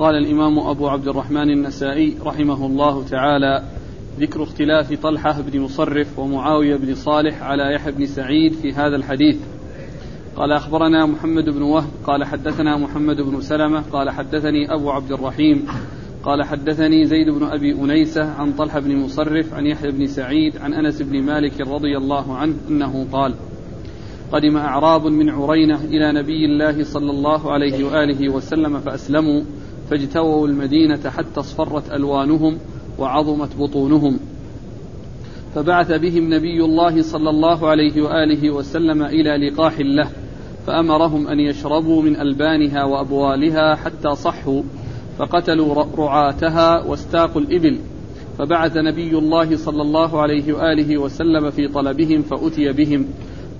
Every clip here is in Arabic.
قال الإمام أبو عبد الرحمن النسائي رحمه الله تعالى ذكر اختلاف طلحة بن مصرف ومعاوية بن صالح على يحيى بن سعيد في هذا الحديث. قال أخبرنا محمد بن وهب قال حدثنا محمد بن سلمة قال حدثني أبو عبد الرحيم قال حدثني زيد بن أبي أنيسة عن طلحة بن مصرف عن يحيى بن سعيد عن أنس بن مالك رضي الله عنه أنه قال قدم أعراب من عرينة إلى نبي الله صلى الله عليه وآله وسلم فأسلموا فاجتووا المدينة حتى اصفرت ألوانهم وعظمت بطونهم. فبعث بهم نبي الله صلى الله عليه وآله وسلم إلى لقاح له فأمرهم أن يشربوا من ألبانها وأبوالها حتى صحوا فقتلوا رعاتها واستاقوا الإبل. فبعث نبي الله صلى الله عليه وآله وسلم في طلبهم فأتي بهم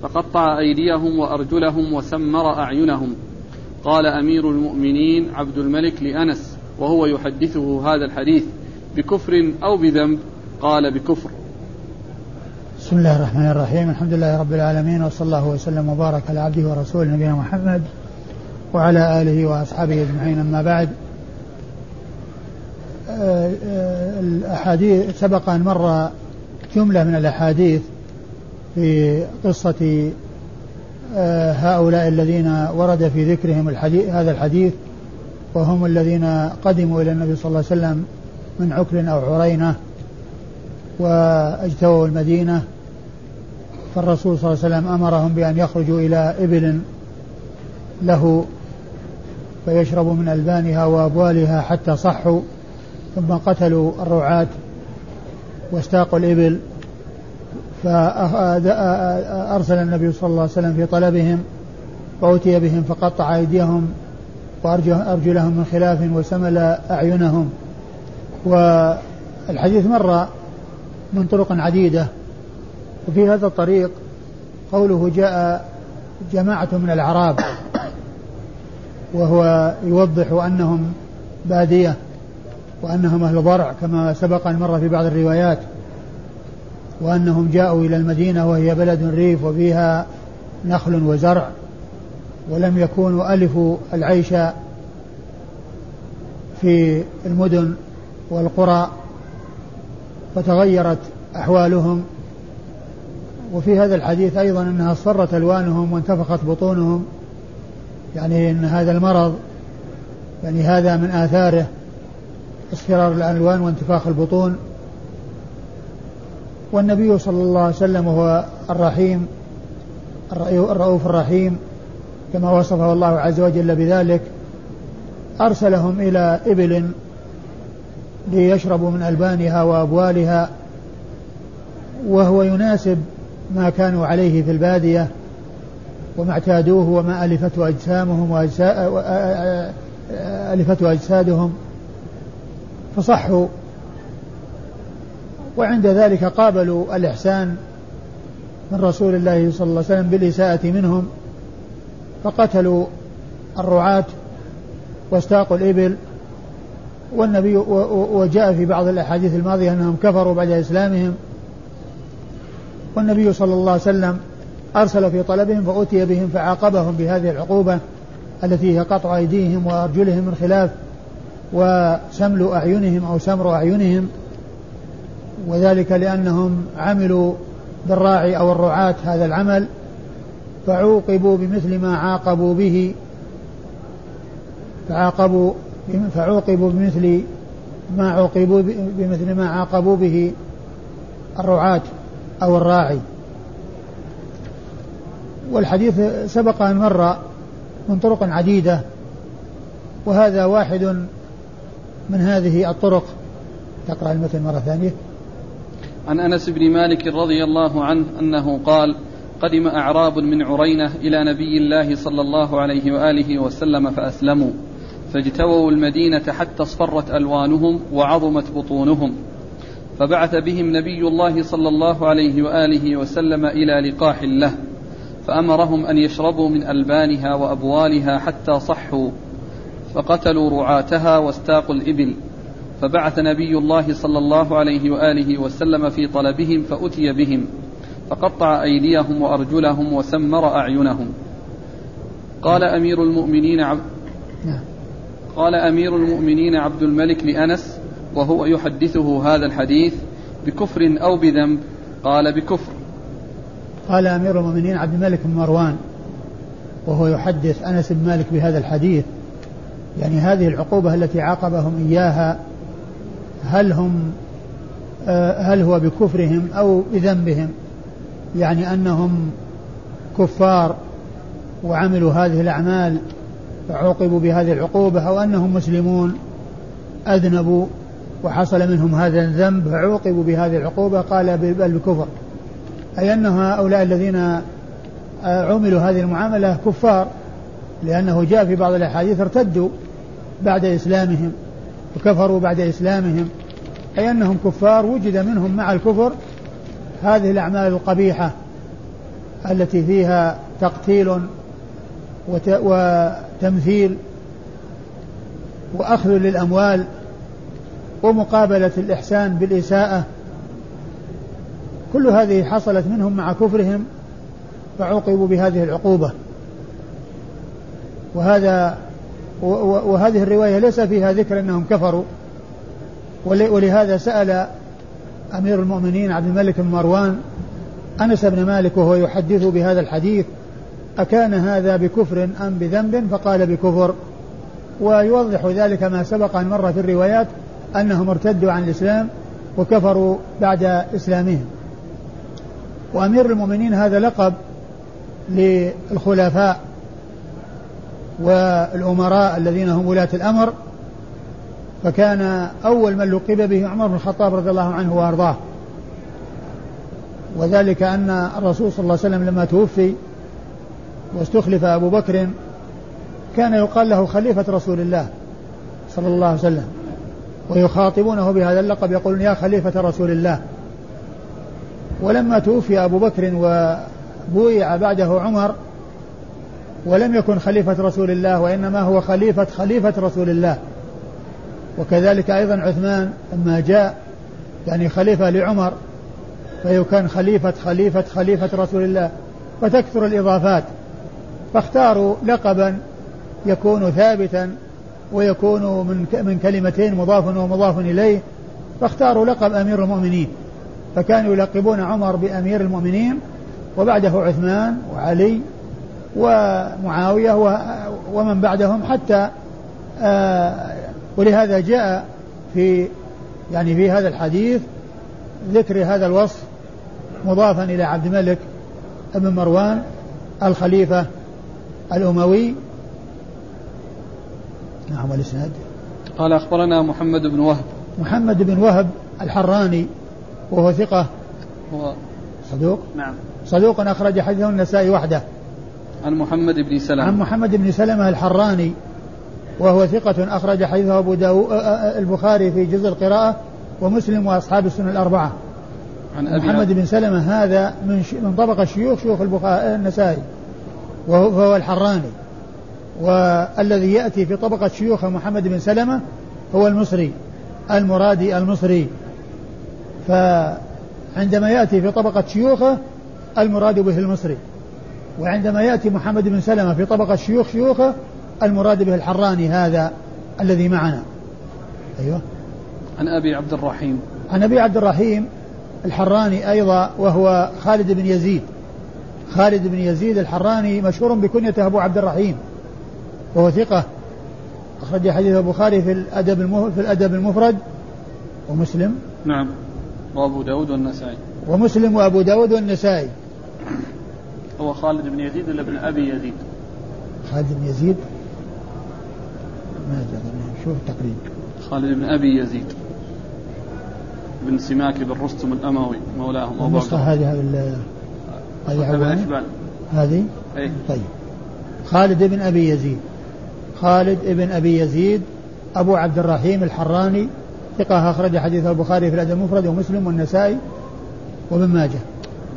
فقطع أيديهم وأرجلهم وسمر أعينهم. قال أمير المؤمنين عبد الملك لأنس وهو يحدثه هذا الحديث بكفر أو بذنب قال بكفر. بسم الله الرحمن الرحيم الحمد لله رب العالمين وصلى الله وسلم وبارك على عبده ورسوله نبينا محمد وعلى آله وأصحابه أجمعين. أما بعد الأحاديث سبق أن مر جملة من الأحاديث في قصة هؤلاء الذين ورد في ذكرهم الحديث هذا الحديث وهم الذين قدموا إلى النبي صلى الله عليه وسلم من عكر أو عرينة واجتووا المدينة. فالرسول صلى الله عليه وسلم أمرهم بأن يخرجوا إلى إبل له فيشربوا من ألبانها وأبوالها حتى صحوا ثم قتلوا الرعاة واستاقوا الإبل. فأرسل النبي صلى الله عليه وسلم في طلبهم فأتي بهم فقطع أيديهم وأرجلهم من خلاف وسمل أعينهم. والحديث مر من طرق عديدة وفي هذا الطريق قوله جاء جماعة من الأعراب وهو يوضح أنهم بادية وأنهم أهل ضرع كما سبق أن مر في بعض الروايات. وأنهم جاءوا إلى المدينة وهي بلد ريف وفيها نخل وزرع ولم يكونوا ألفوا العيش في المدن والقرى فتغيرت أحوالهم. وفي هذا الحديث أيضا أنها اصفرت ألوانهم وانتفخت بطونهم يعني أن هذا المرض يعني هذا من آثاره اصفرار الألوان وانتفاخ البطون. والنبي صلى الله عليه وسلم هو الرحيم الرؤوف الرحيم كما وصفه الله عز وجل بذلك. أرسلهم إلى إبل ليشربوا من ألبانها وأبوالها وهو يناسب ما كانوا عليه في البادية وما اعتادوه وما ألفته أجسامهم وألفته أجسادهم. فصحوا وعند ذلك قابلوا الإحسان من رسول الله صلى الله عليه وسلم بالإساءة منهم فقتلوا الرعاة واستاقوا الإبل والنبي وجاء في بعض الأحاديث الماضية أنهم كفروا بعد إسلامهم. والنبي صلى الله عليه وسلم أرسل في طلبهم فأتي بهم فعاقبهم بهذه العقوبة التي هي قطع أيديهم وأرجلهم من خلاف وسمل أعينهم أو سمر أعينهم. وذلك لأنهم عملوا بالراعي أو الرعاة هذا العمل فعوقبوا بمثل ما عاقبوا به فعاقبوا فعوقبوا بمثل ما عوقبوا بمثل ما عاقبوا به الرعاة أو الراعي. والحديث سبق أن مر من طرق عديدة وهذا واحد من هذه الطرق. تقرأ المثل مرة ثانية. عن أنس بن مالك رضي الله عنه أنه قال قدم أعراب من عرينة إلى نبي الله صلى الله عليه وآله وسلم فأسلموا فاجتووا المدينة حتى اصفرت ألوانهم وعظمت بطونهم فبعث بهم نبي الله صلى الله عليه وآله وسلم إلى لقاح له فأمرهم أن يشربوا من ألبانها وأبوالها حتى صحوا فقتلوا رعاتها واستاقوا الإبل. فبعث نبي الله صلى الله عليه وآله وسلم في طلبهم فأتي بهم فقطع أيديهم وأرجلهم وسمر أعينهم قال أمير المؤمنين عب... نعم. قال أمير المؤمنين عبد الملك لأنس وهو يحدثه هذا الحديث بكفر أو بذنب قال بكفر قال أمير المؤمنين عبد الملك بن مروان وهو يحدث أنس بن مالك بهذا الحديث يعني هذه العقوبة التي عاقبهم إياها هل هم آه، هل هو بكفرهم أو بذنبهم؟ يعني أنهم كفار وعملوا هذه الأعمال فعوقبوا بهذه العقوبة أو أنهم مسلمون أذنبوا وحصل منهم هذا الذنب فعوقبوا بهذه العقوبة قال بل بكفر. أي أن هؤلاء الذين آه، عملوا هذه المعاملة كفار لأنه جاء في بعض الأحاديث ارتدوا بعد إسلامهم. وكفروا بعد إسلامهم أي أنهم كفار وجد منهم مع الكفر هذه الأعمال القبيحة التي فيها تقتيل وتمثيل وأخذ للأموال ومقابلة الإحسان بالإساءة. كل هذه حصلت منهم مع كفرهم فعوقبوا بهذه العقوبة. وهذا وهذه الرواية ليس فيها ذكر أنهم كفروا. ولهذا سأل أمير المؤمنين عبد الملك بن مروان أنس بن مالك وهو يحدث بهذا الحديث أكان هذا بكفر أم بذنب؟ فقال بكفر. ويوضح ذلك ما سبق أن مر في الروايات أنهم ارتدوا عن الإسلام وكفروا بعد إسلامهم. وأمير المؤمنين هذا لقب للخلفاء. والأمراء الذين هم ولاة الأمر فكان أول من لقب به عمر بن الخطاب رضي الله عنه وأرضاه. وذلك أن الرسول صلى الله عليه وسلم لما توفي واستخلف أبو بكر كان يقال له خليفة رسول الله صلى الله عليه وسلم ويخاطبونه بهذا اللقب يقولون يا خليفة رسول الله. ولما توفي أبو بكر وبويع بعده عمر ولم يكن خليفة رسول الله وإنما هو خليفة خليفة رسول الله. وكذلك أيضا عثمان لما جاء يعني خليفة لعمر فيكون خليفة خليفة خليفة رسول الله. فتكثر الإضافات. فاختاروا لقبا يكون ثابتا ويكون من من كلمتين مضاف ومضاف إليه. فاختاروا لقب أمير المؤمنين. فكانوا يلقبون عمر بأمير المؤمنين وبعده عثمان وعلي ومعاوية ومن بعدهم حتى آه، ولهذا جاء في يعني في هذا الحديث ذكر هذا الوصف مضافا إلى عبد الملك بن مروان الخليفة الأموي. نعم والإسناد. قال أخبرنا محمد بن وهب. محمد بن وهب الحراني وهو ثقة. هو صدوق؟ نعم. صدوق أخرج حديثه النسائي وحده. عن محمد بن سلمة. عن محمد بن سلمة الحراني وهو ثقة أخرج حديثه أبو داو البخاري في جزء القراءة ومسلم وأصحاب السنة الأربعة. عن أبي محمد بن سلمة هذا من من طبقة شيوخ شيوخ البخاري النسائي وهو الحراني. والذي يأتي في طبقة شيوخ محمد بن سلمة هو المصري المرادي المصري. فعندما يأتي في طبقة شيوخه المراد به المصري. وعندما يأتي محمد بن سلمة في طبقة شيوخ شيوخه المراد به الحراني هذا الذي معنا. أيوه. عن أبي عبد الرحيم. عن أبي عبد الرحيم الحراني أيضا وهو خالد بن يزيد. خالد بن يزيد الحراني مشهور بكنيته أبو عبد الرحيم وهو ثقة. أخرج حديث البخاري في الأدب في الأدب المفرد ومسلم. نعم. وأبو داود والنسائي. ومسلم وأبو داود والنسائي. هو خالد بن يزيد ولا ابن أبي يزيد؟ خالد بن يزيد؟ ما شوف التقريب خالد بن أبي يزيد بن سماك بن رستم الأموي مولاهم أبو النسخة هذه هذه هذه هذه؟ أي. طيب. خالد بن أبي يزيد. خالد بن أبي يزيد أبو عبد الرحيم الحراني ثقة أخرج حديث البخاري في الأدب المفرد ومسلم والنسائي وابن ماجه.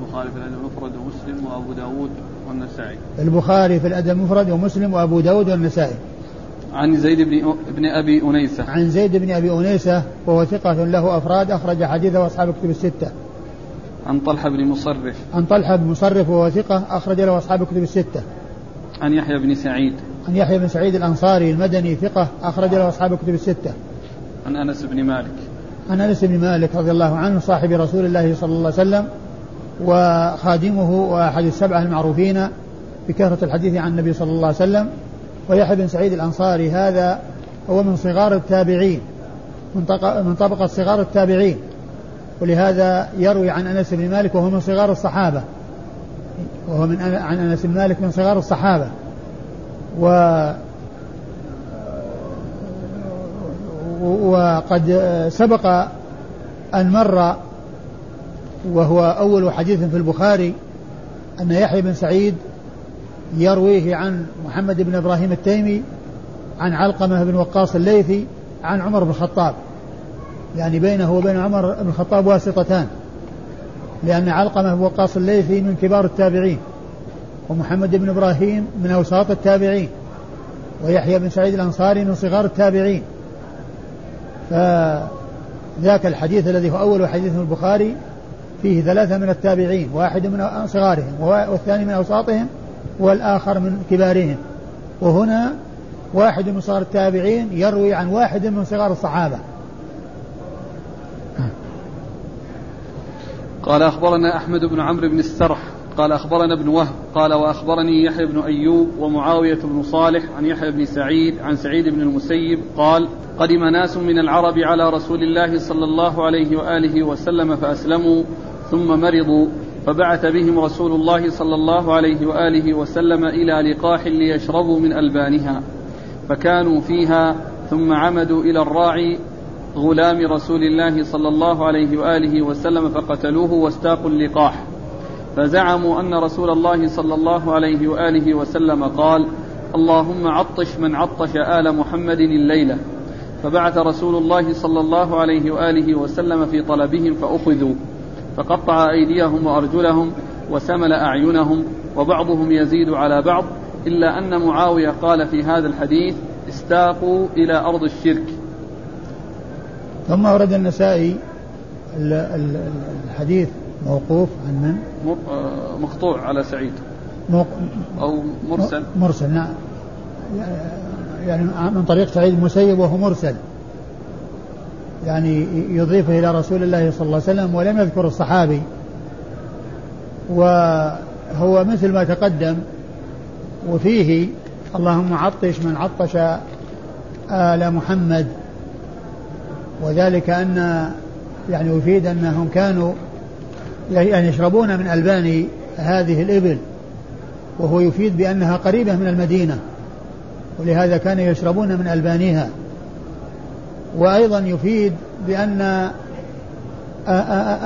البخاري في الأدب المفرد ومسلم وأبو داود والنسائي. البخاري في الأدب المفرد ومسلم وأبو داود والنسائي. عن زيد بن ابن أبي أنيسة. عن زيد بن أبي أنيسة وهو ثقة له أفراد أخرج حديثه واصحاب الكتب الستة. عن طلحة بن مصرف عن طلحة بن مصرف وهو ثقة أخرج له أصحاب الكتب الستة. عن يحيى بن سعيد. عن يحيى بن سعيد الأنصاري المدني ثقة أخرج له أصحاب الكتب الستة. عن أنس بن مالك. عن أنس بن مالك رضي الله عنه صاحب رسول الله صلى الله عليه وسلم وخادمه وأحد السبعة المعروفين بكثرة الحديث عن النبي صلى الله عليه وسلم ويحيى بن سعيد الأنصاري هذا هو من صغار التابعين من طبقة صغار التابعين. ولهذا يروي عن أنس بن مالك وهو من صغار الصحابة. وهو من عن أنس بن مالك من صغار الصحابة. و وقد سبق أن مر وهو أول حديث في البخاري أن يحيى بن سعيد يرويه عن محمد بن إبراهيم التيمي عن علقمة بن وقاص الليثي عن عمر بن الخطاب. يعني بينه وبين عمر بن الخطاب واسطتان. لأن علقمة بن وقاص الليثي من كبار التابعين ومحمد بن إبراهيم من أوساط التابعين ويحيى بن سعيد الأنصاري من صغار التابعين. فذاك الحديث الذي هو أول حديث في البخاري فيه ثلاثة من التابعين واحد من صغارهم والثاني من أوساطهم والآخر من كبارهم. وهنا واحد من صغار التابعين يروي عن واحد من صغار الصحابة. قال أخبرنا أحمد بن عمرو بن السرح قال أخبرنا ابن وهب قال وأخبرني يحيى بن أيوب ومعاوية بن صالح عن يحيى بن سعيد عن سعيد بن المسيب قال قدم ناس من العرب على رسول الله صلى الله عليه وآله وسلم فأسلموا ثم مرضوا فبعث بهم رسول الله صلى الله عليه وآله وسلم إلى لقاح ليشربوا من ألبانها فكانوا فيها ثم عمدوا إلى الراعي غلام رسول الله صلى الله عليه وآله وسلم فقتلوه واستاقوا اللقاح. فزعموا أن رسول الله صلى الله عليه وآله وسلم قال اللهم عطش من عطش آل محمد الليلة. فبعث رسول الله صلى الله عليه وآله وسلم في طلبهم فأخذوا. فقطع أيديهم وأرجلهم وسمل أعينهم وبعضهم يزيد على بعض إلا أن معاوية قال في هذا الحديث استاقوا إلى أرض الشرك. ثم ورد النسائي الحديث موقوف عن من؟ آه، مقطوع على سعيد. موق... أو مرسل. مرسل نعم. يعني من طريق سعيد المسيب وهو مرسل. يعني يضيفه إلى رسول الله صلى الله عليه وسلم ولم يذكر الصحابي. وهو مثل ما تقدم وفيه اللهم عطش من عطش آل محمد. وذلك أن يعني يفيد أنهم كانوا يعني يشربون من ألبان هذه الإبل. وهو يفيد بأنها قريبة من المدينة ولهذا كانوا يشربون من ألبانها. وأيضا يفيد بأن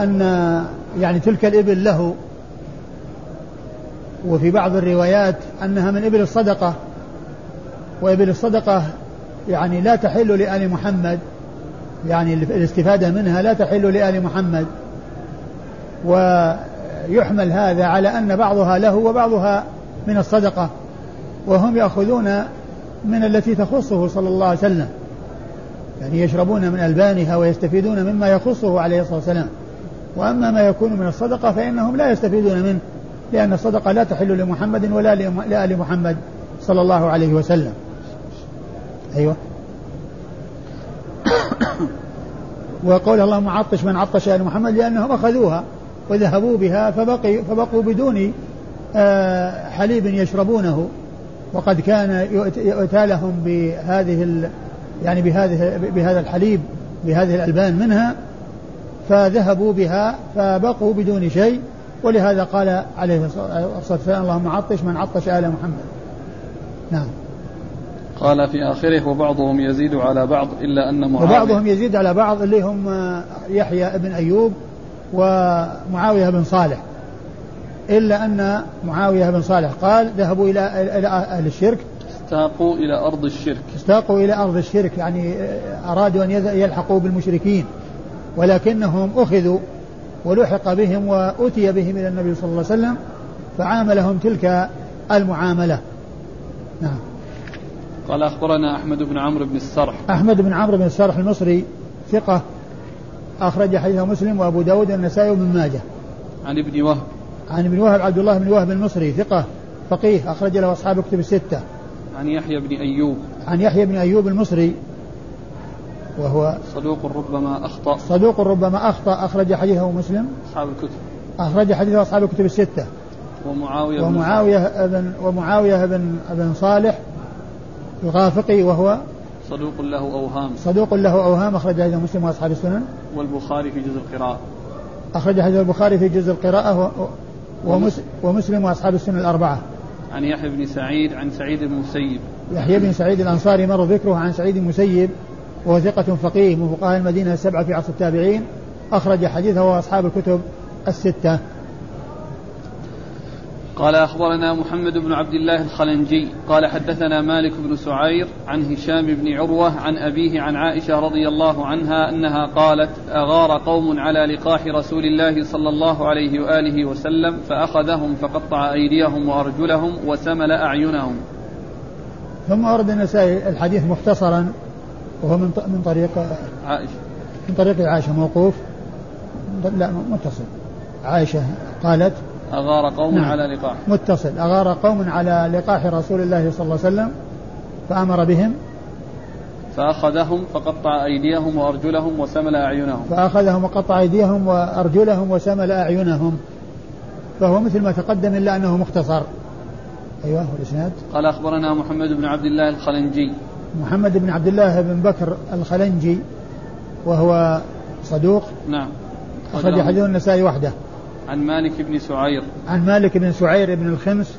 أن يعني تلك الإبل له. وفي بعض الروايات أنها من إبل الصدقة. وإبل الصدقة يعني لا تحل لآل محمد. يعني الاستفادة منها لا تحل لآل محمد. ويحمل هذا على أن بعضها له وبعضها من الصدقة. وهم يأخذون من التي تخصه صلى الله عليه وسلم. يعني يشربون من ألبانها ويستفيدون مما يخصه عليه الصلاة والسلام. وأما ما يكون من الصدقة فإنهم لا يستفيدون منه لأن الصدقة لا تحل لمحمد ولا لآل محمد صلى الله عليه وسلم. أيوة. وقول اللهم عطش من عطش آل محمد لأنهم أخذوها وذهبوا بها فبقي فبقوا بدون آه، حليب يشربونه. وقد كان يؤتى لهم بهذه يعني بهذه بهذا الحليب بهذه الألبان منها فذهبوا بها فبقوا بدون شيء ولهذا قال عليه الصلاة والسلام اللهم عطش من عطش آل محمد. نعم. قال في آخره وبعضهم يزيد على بعض إلا أن معاوية وبعضهم يزيد على بعض اللي هم يحيى بن أيوب ومعاوية بن صالح. إلا أن معاوية بن صالح قال ذهبوا إلى إلى أهل الشرك استاقوا إلى أرض الشرك. استاقوا إلى أرض الشرك يعني أرادوا أن يلحقوا بالمشركين. ولكنهم أخذوا ولحق بهم وأتي بهم إلى النبي صلى الله عليه وسلم فعاملهم تلك المعاملة. نعم. قال أخبرنا أحمد بن عمرو بن السرح. أحمد بن عمرو بن السرح المصري ثقة أخرج حديثه مسلم وأبو داود والنسائي وابن ماجه. عن ابن وهب. عن ابن وهب عبد الله بن وهب المصري ثقة فقيه أخرج له أصحاب كتب الستة. عن يحيى بن أيوب. عن يحيى بن أيوب المصري وهو صدوق ربما أخطأ. صدوق ربما أخطأ أخرج حديثه مسلم. أصحاب الكتب. أخرج حديثه أصحاب الكتب الستة. ومعاوية ومعاوية بن ومعاوية بن بن صالح الغافقي وهو صدوق له أوهام. صدوق له أوهام أخرج حديث مسلم وأصحاب السنن. والبخاري في جزء القراءة. أخرج حديث البخاري في جزء القراءة ومسلم وأصحاب السنن الأربعة. عن يحيى بن سعيد عن سعيد المسيب يحيى بن سعيد الأنصاري مر ذكره عن سعيد المسيب وهو ثقة فقيه من فقهاء المدينة السبعة في عصر التابعين. أخرج حديثه وأصحاب الكتب الستة. قال أخبرنا محمد بن عبد الله الخلنجي قال حدثنا مالك بن سعير عن هشام بن عروة عن أبيه عن عائشة رضي الله عنها أنها قالت أغار قوم على لقاح رسول الله صلى الله عليه وآله وسلم فأخذهم فقطع أيديهم وأرجلهم وسمل أعينهم. ثم ورد النسائي الحديث مختصرا وهو من من طريق عائشة. من طريق عائشة موقوف. لا متصل. عائشة قالت أغار قوم نعم. على لقاح. متصل. أغار قوم على لقاح رسول الله صلى الله عليه وسلم فأمر بهم. فأخذهم فقطع أيديهم وأرجلهم وسمل أعينهم. فأخذهم وقطع أيديهم وأرجلهم وسمل أعينهم. فهو مثل ما تقدم إلا أنه مختصر. أيوه والإسناد. قال أخبرنا محمد بن عبد الله الخلنجي. محمد بن عبد الله بن بكر الخلنجي وهو صدوق. نعم. أخرج حديث النسائي وحده. عن مالك بن سعير. عن مالك بن سعير بن الخمس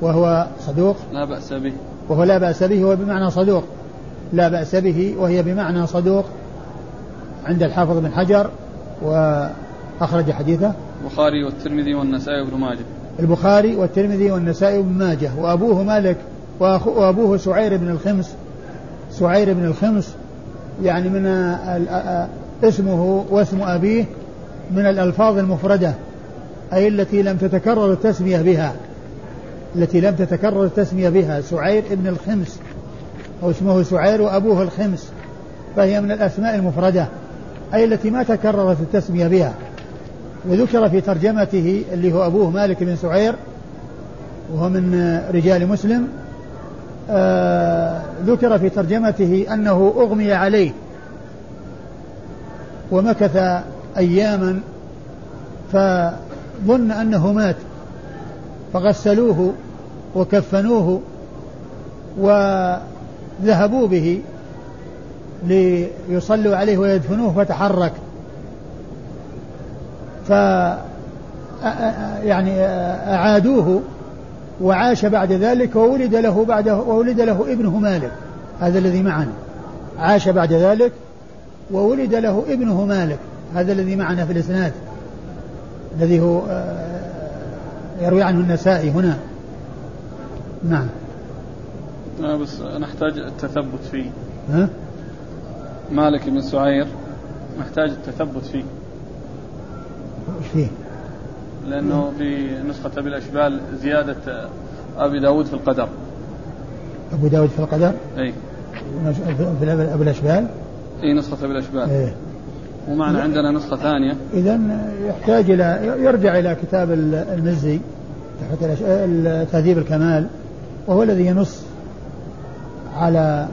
وهو صدوق. لا بأس به. وهو لا بأس به هو بمعنى صدوق. لا بأس به وهي بمعنى صدوق عند الحافظ بن حجر وأخرج حديثه. البخاري والترمذي والنسائي وابن ماجه. البخاري والترمذي والنسائي وابن ماجه. وأبوه مالك وأخو- وأبوه سعير بن الخمس. سعير بن الخمس يعني من اسمه واسم أبيه من الألفاظ المفردة أي التي لم تتكرر التسمية بها. التي لم تتكرر التسمية بها سعير بن الخمس أو اسمه سعير وأبوه الخمس فهي من الأسماء المفردة أي التي ما تكررت التسمية بها. وذكر في ترجمته اللي هو أبوه مالك بن سعير وهو من رجال مسلم آه ذكر في ترجمته أنه أغمي عليه ومكث أياما فظن أنه مات. فغسلوه وكفنوه وذهبوا به ليصلوا عليه ويدفنوه فتحرك. ف يعني أعادوه وعاش بعد ذلك وولد له بعده وولد له ابنه مالك هذا الذي معنا. عاش بعد ذلك وولد له ابنه مالك. هذا الذي معنا في الإسناد الذي هو آه، يروي عنه النسائي هنا. نعم. لا بس نحتاج التثبت فيه. ها؟ مالك بن سعير نحتاج التثبت فيه. إيش فيه؟ لأنه في نسخة أبي الأشبال زيادة أبي داود في القدر. أبو داود في القدر؟ أي. في أبو الأشبال؟ في نسخة أبي الأشبال. إيه. ومعنا عندنا نسخة ثانية. إذا يحتاج إلى يرجع إلى كتاب المزي تحت تهذيب الكمال وهو الذي ينص على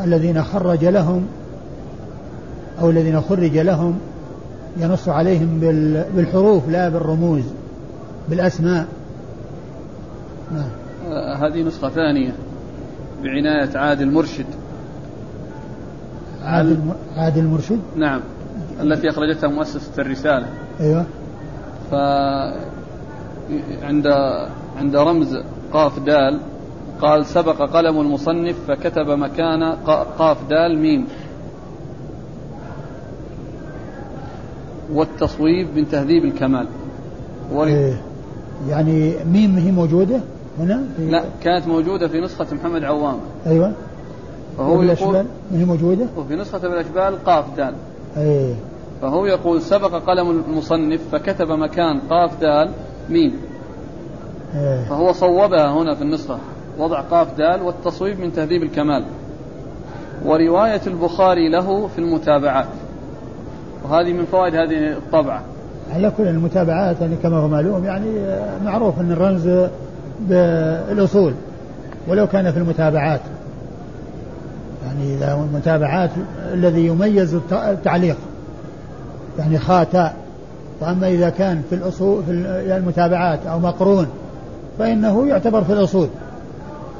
الذين خرج لهم أو الذين خرج لهم ينص عليهم بال- بالحروف لا بالرموز بالأسماء. نعم. آه، هذه نسخة ثانية بعناية عادل مرشد. عادل عادل مرشد نعم. التي أخرجتها مؤسسة الرسالة. أيوه. ف عند عند رمز قاف دال قال سبق قلم المصنف فكتب مكان ق- قاف دال ميم. والتصويب من تهذيب الكمال. ورد إيه. يعني ميم هي موجودة هنا؟ لا كانت موجودة في نسخة محمد عوام. أيوه. فهو يقول هي موجودة؟ وفي نسخة الأشبال قاف دال. أيه. فهو يقول سبق قلم المصنف فكتب مكان قاف دال ميم. إيه. فهو صوبها هنا في النسخة. وضع قاف دال والتصويب من تهذيب الكمال. ورواية البخاري له في المتابعات. وهذه من فوائد هذه الطبعة. على كل المتابعات يعني كما هو معلوم يعني آه، معروف أن الرمز بالأصول ولو كان في المتابعات. يعني إذا المتابعات الذي يميز التعليق يعني خاتاء وأما إذا كان في الأصول في المتابعات أو مقرون فإنه يعتبر في الأصول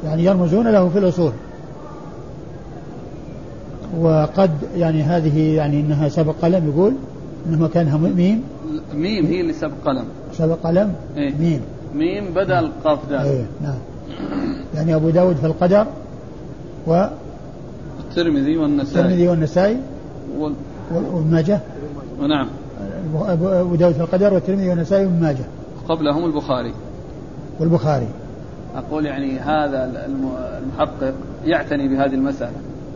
يعني يرمزون له في الأصول. وقد يعني هذه يعني إنها سبق قلم يقول إنه مكانها ميم. ميم هي اللي سبق قلم. سبق قلم إيه؟ ميم. ميم بدل قاف دال إيه نعم. يعني أبو داود في القدر و الترمذي والنسائي. الترمذي والنسائي وال... وابن ماجه. ونعم ابو داود في القدر والترمذي والنسائي وابن ماجه. قبلهم البخاري. والبخاري. أقول يعني هذا المحقق يعتني بهذه المسألة.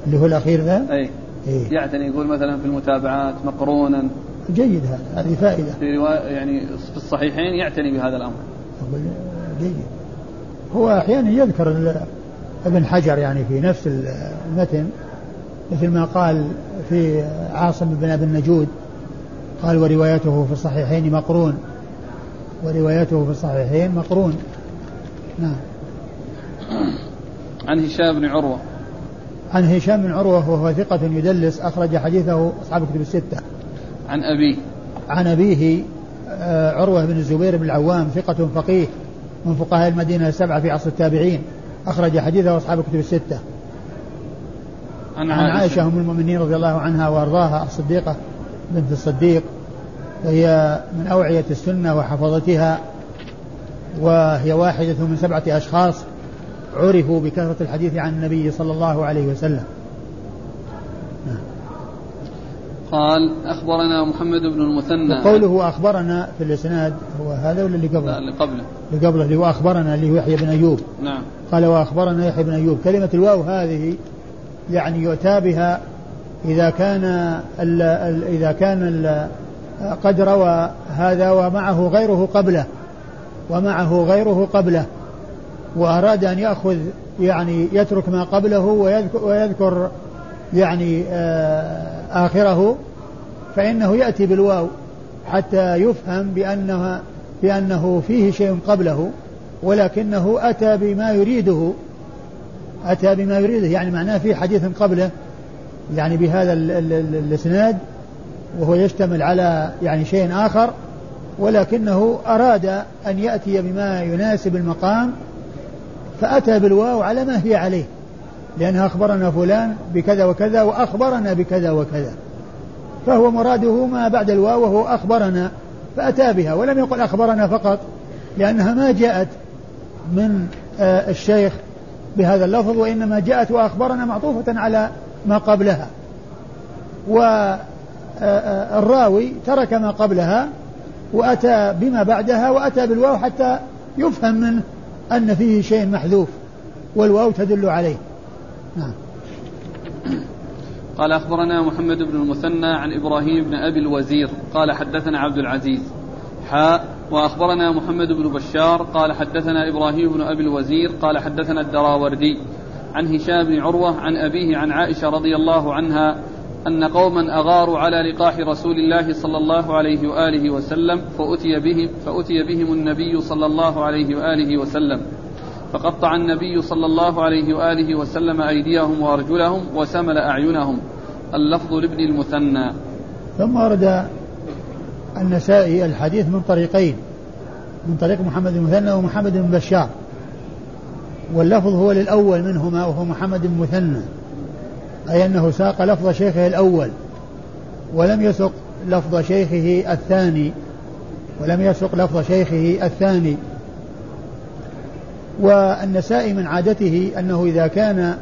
اللي هو الأخير ذا؟ أي. إيه؟ يعتني يقول مثلا في المتابعات مقرونا. جيد هذا هذه فائدة. في رواية يعني في الصحيحين يعتني بهذا الأمر. أقول جيد. هو أحيانا يذكر ابن حجر يعني في نفس المتن. مثل ما قال في عاصم بن أبي النجود قال وروايته في الصحيحين مقرون. وروايته في الصحيحين مقرون. نعم. عن هشام بن عروة. عن هشام بن عروة وهو ثقة يدلس أخرج حديثه أصحاب كتب الستة. عن أبيه. عن أبيه آه، عروة بن الزبير بن العوام ثقة فقيه من فقهاء المدينة السبعة في عصر التابعين أخرج حديثه أصحاب كتب الستة. عن عائشة, عن عائشة. أم المؤمنين رضي الله عنها وأرضاها الصديقة بنت الصديق. وهي من أوعية السنة وحفظتها وهي واحدة من سبعة أشخاص عرفوا بكثرة الحديث عن النبي صلى الله عليه وسلم. قال أخبرنا محمد بن المثنى. قوله أخبرنا في الإسناد هو هذا ولا اللي قبله؟ لا اللي قبله. اللي قبله اللي هو أخبرنا اللي هو يحيى بن أيوب. نعم. قال وأخبرنا يحيى بن أيوب. كلمة الواو هذه يعني يؤتى بها إذا كان ال ال إذا كان ال قد روى هذا ومعه غيره قبله ومعه غيره قبله وأراد أن يأخذ يعني يترك ما قبله ويذكر, ويذكر يعني آه، آخره فإنه يأتي بالواو حتى يفهم بأنها بأنه فيه شيء قبله ولكنه أتى بما يريده. أتى بما يريده يعني معناه في حديث قبله يعني بهذا الإسناد وهو يشتمل على يعني شيء آخر ولكنه أراد أن يأتي بما يناسب المقام فأتى بالواو على ما هي عليه لأنها أخبرنا فلان بكذا وكذا وأخبرنا بكذا وكذا. فهو مراده ما بعد الواو وهو أخبرنا فأتى بها ولم يقل أخبرنا فقط لأنها ما جاءت من آه، الشيخ بهذا اللفظ وإنما جاءت وأخبرنا معطوفة على ما قبلها. والراوي آه، آه، ترك ما قبلها وأتى بما بعدها وأتى بالواو حتى يفهم منه أن فيه شيء محذوف والواو تدل عليه. نعم. قال أخبرنا محمد بن المثنى عن إبراهيم بن أبي الوزير قال حدثنا عبد العزيز حاء وأخبرنا محمد بن بشار قال حدثنا إبراهيم بن أبي الوزير قال حدثنا الدراوردي عن هشام بن عروة عن أبيه عن عائشة رضي الله عنها أن قوما أغاروا على لقاح رسول الله صلى الله عليه وآله وسلم فأتي بهم فأتي بهم النبي صلى الله عليه وآله وسلم. فقطع النبي صلى الله عليه وآله وسلم أيديهم وأرجلهم وسمل أعينهم. اللفظ لابن المثنى. ثم ورد النسائي الحديث من طريقين من طريق محمد المثنى ومحمد بن بشار. واللفظ هو للأول منهما وهو محمد بن مثنى أي أنه ساق لفظ شيخه الأول ولم يسق لفظ شيخه الثاني ولم يسق لفظ شيخه الثاني. والنسائي من عادته أنه إذا كان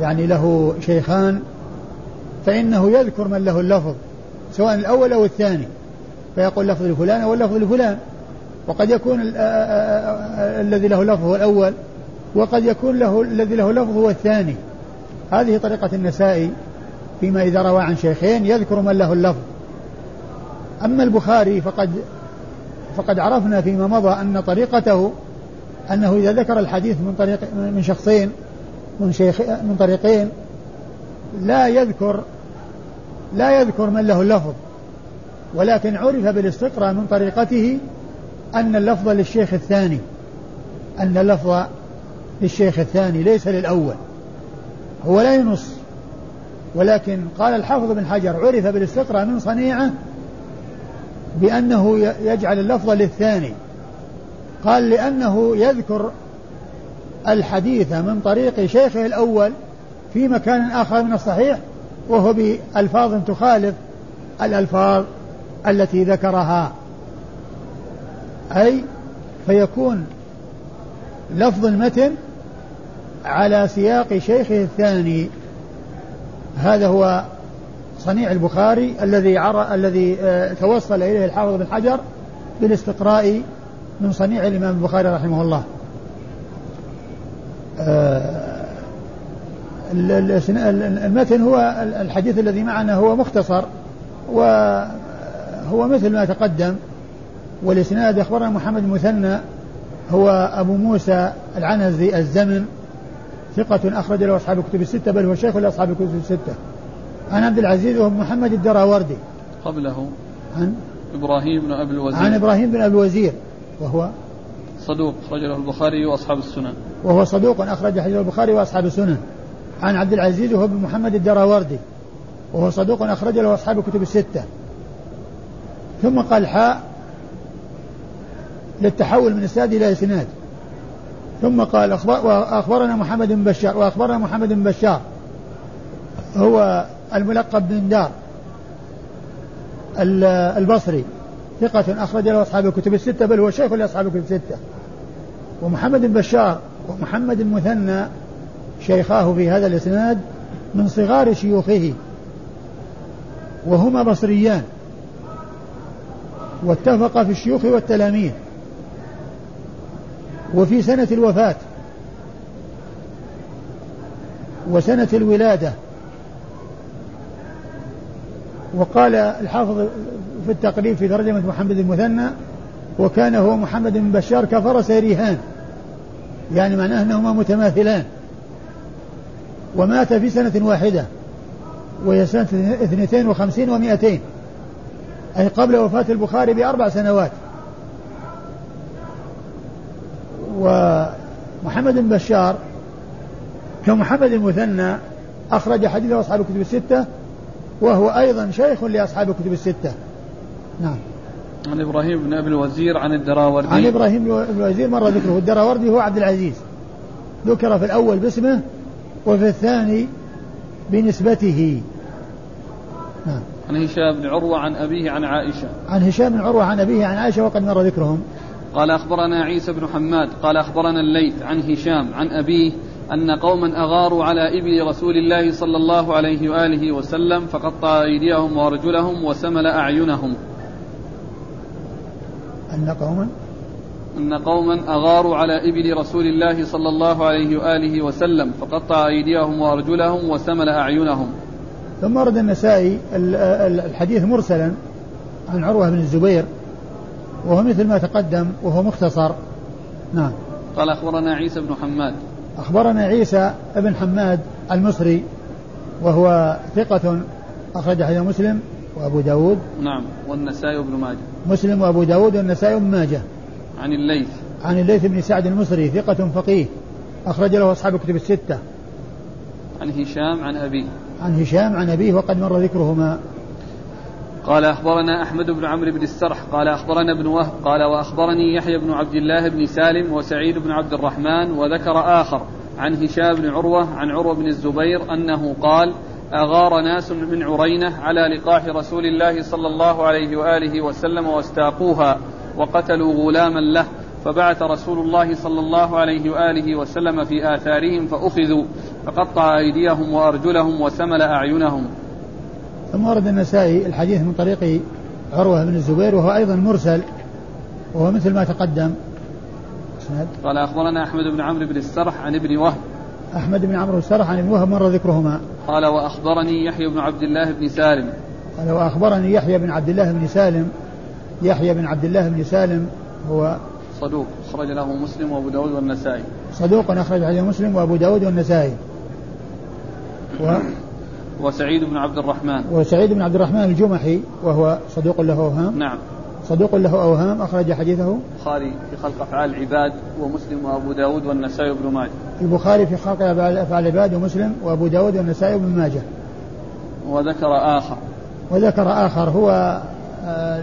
يعني له شيخان فإنه يذكر من له اللفظ سواء الأول أو الثاني. فيقول لفظ لفلان أو اللفظ لفلان. وقد يكون الذي له لفظ هو الأول وقد يكون له الذي له لفظ هو الثاني. هذه طريقة النسائي فيما إذا روى عن شيخين يذكر من له اللفظ. أما البخاري فقد فقد عرفنا فيما مضى أن طريقته أنه إذا ذكر الحديث من طريق من شخصين من شيخ من طريقين لا يذكر لا يذكر من له اللفظ. ولكن عرف بالاستقراء من طريقته أن اللفظ للشيخ الثاني أن اللفظ للشيخ الثاني ليس للأول. هو لا ينص ولكن قال الحافظ بن حجر عرف بالاستقراء من صنيعة بأنه يجعل اللفظ للثاني. قال لأنه يذكر الحديث من طريق شيخه الأول في مكان آخر من الصحيح وهو بألفاظ تخالف الألفاظ التي ذكرها أي فيكون لفظ المتن على سياق شيخه الثاني هذا هو صنيع البخاري الذي عر... الذي آه، توصل إليه الحافظ بن حجر بالاستقراء من صنيع الإمام البخاري رحمه الله. آه، المتن هو الحديث الذي معنا هو مختصر وهو مثل ما تقدم والإسناد أخبرنا محمد المثنى هو أبو موسى العنزي الزمن ثقة أخرج له أصحاب الكتب الستة بل هو شيخ لأصحاب الكتب الستة. عن عبد العزيز وهو محمد الدراوردي. قبله عن إبراهيم بن أبي الوزير. عن إبراهيم بن أبي الوزير وهو صدوق أخرج له البخاري وأصحاب السنن. وهو صدوق أخرج حديث البخاري وأصحاب السنن. عن عبد العزيز وهو بن محمد الدراوردي وهو صدوق أخرج له أصحاب الكتب الستة. ثم قال حاء للتحول من اسناد إلى اسناد ثم قال وأخبرنا محمد بن بشار وأخبرنا محمد بن بشار هو الملقب بن دار البصري ثقة أخرج له أصحاب الكتب الستة بل هو شيخ لأصحاب الكتب الستة. ومحمد بن بشار ومحمد المثنى شيخاه في هذا الإسناد من صغار شيوخه وهما بصريان. واتفقا في الشيوخ والتلاميذ وفي سنة الوفاة وسنة الولادة. وقال الحافظ في التقريب في ترجمة محمد المثنى وكان هو محمد بن بشار كفرس ريهان يعني معناه أنهما متماثلان. ومات في سنة واحدة وهي سنة اثنتين وخمسين ومائتين. أي قبل وفاة البخاري بأربع سنوات. ومحمد بن بشار كمحمد المثنى أخرج حديث أصحاب الكتب الستة وهو أيضا شيخ لأصحاب الكتب الستة. نعم. عن إبراهيم بن أبي الوزير عن الدراوردي. عن إبراهيم بن الوزير مر ذكره. الدراوردي هو عبد العزيز. ذكر في الأول باسمه وفي الثاني بنسبته. نعم. عن هشام بن عروة عن أبيه عن عائشة. عن هشام بن عروة عن أبيه عن عائشة وقد مر ذكرهم. قال أخبرنا عيسى بن حماد قال أخبرنا الليث عن هشام عن أبيه أن قوما أغاروا على إبل رسول الله صلى الله عليه وآله وسلم فقطع أيديهم وأرجلهم وسمل أعينهم. أن قوما؟ أن قوما أغاروا على إبل رسول الله صلى الله عليه وآله وسلم فقطع أيديهم وأرجلهم وسمل أعينهم. ثم ورد النسائي الحديث مرسلا عن عروة بن الزبير وهو مثل ما تقدم وهو مختصر. نعم. قال أخبرنا عيسى بن حماد. أخبرنا عيسى بن حماد المصري وهو ثقة أخرج حديث مسلم وأبو داود. نعم. والنسائي وابن ماجه. مسلم وأبو داود والنسائي وابن ماجه. عن الليث. عن الليث بن سعد المصري ثقة فقيه أخرج له أصحاب الكتب الستة. عن هشام عن أبيه. عن هشام عن أبيه وقد مر ذكرهما. قال أخبرنا أحمد بن عمرو بن السرح قال أخبرنا ابن وهب قال وأخبرني يحيى بن عبد الله بن سالم وسعيد بن عبد الرحمن وذكر آخر عن هشام بن عروة عن عروة بن الزبير أنه قال أغار ناس من عرينة على لقاح رسول الله صلى الله عليه وآله وسلم واستاقوها وقتلوا غلاما له فبعث رسول الله صلى الله عليه وآله وسلم في آثارهم فأخذوا فقطع أيديهم وأرجلهم وسمل أعينهم. ثم ورد النسائي الحديث من طريق عروة بن الزبير وهو أيضا مرسل وهو مثل ما تقدم. قال أخبرنا أحمد بن عمرو بن السرح عن ابن وهب. أحمد بن عمرو السرح عن ابن وهب مر ذكرهما؟ قال وأخبرني يحيى بن عبد الله بن سالم. قال وأخبرني يحيى بن عبد الله بن سالم. يحيى بن عبد الله بن سالم هو صدوق أخرج له مسلم وأبو داود والنسائي. صدوق أخرج له مسلم وأبو داود والنسائي. و وسعيد بن عبد الرحمن. وسعيد بن عبد الرحمن الجمحي وهو صدوق له أوهام. نعم. صدوق له أوهام أخرج حديثه. البخاري في خلق أفعال العباد ومسلم وأبو داود والنسائي وابن ماجه. البخاري في خلق أفعال العباد ومسلم وأبو داود والنسائي وابن ماجه. وذكر آخر. وذكر آخر هو آه،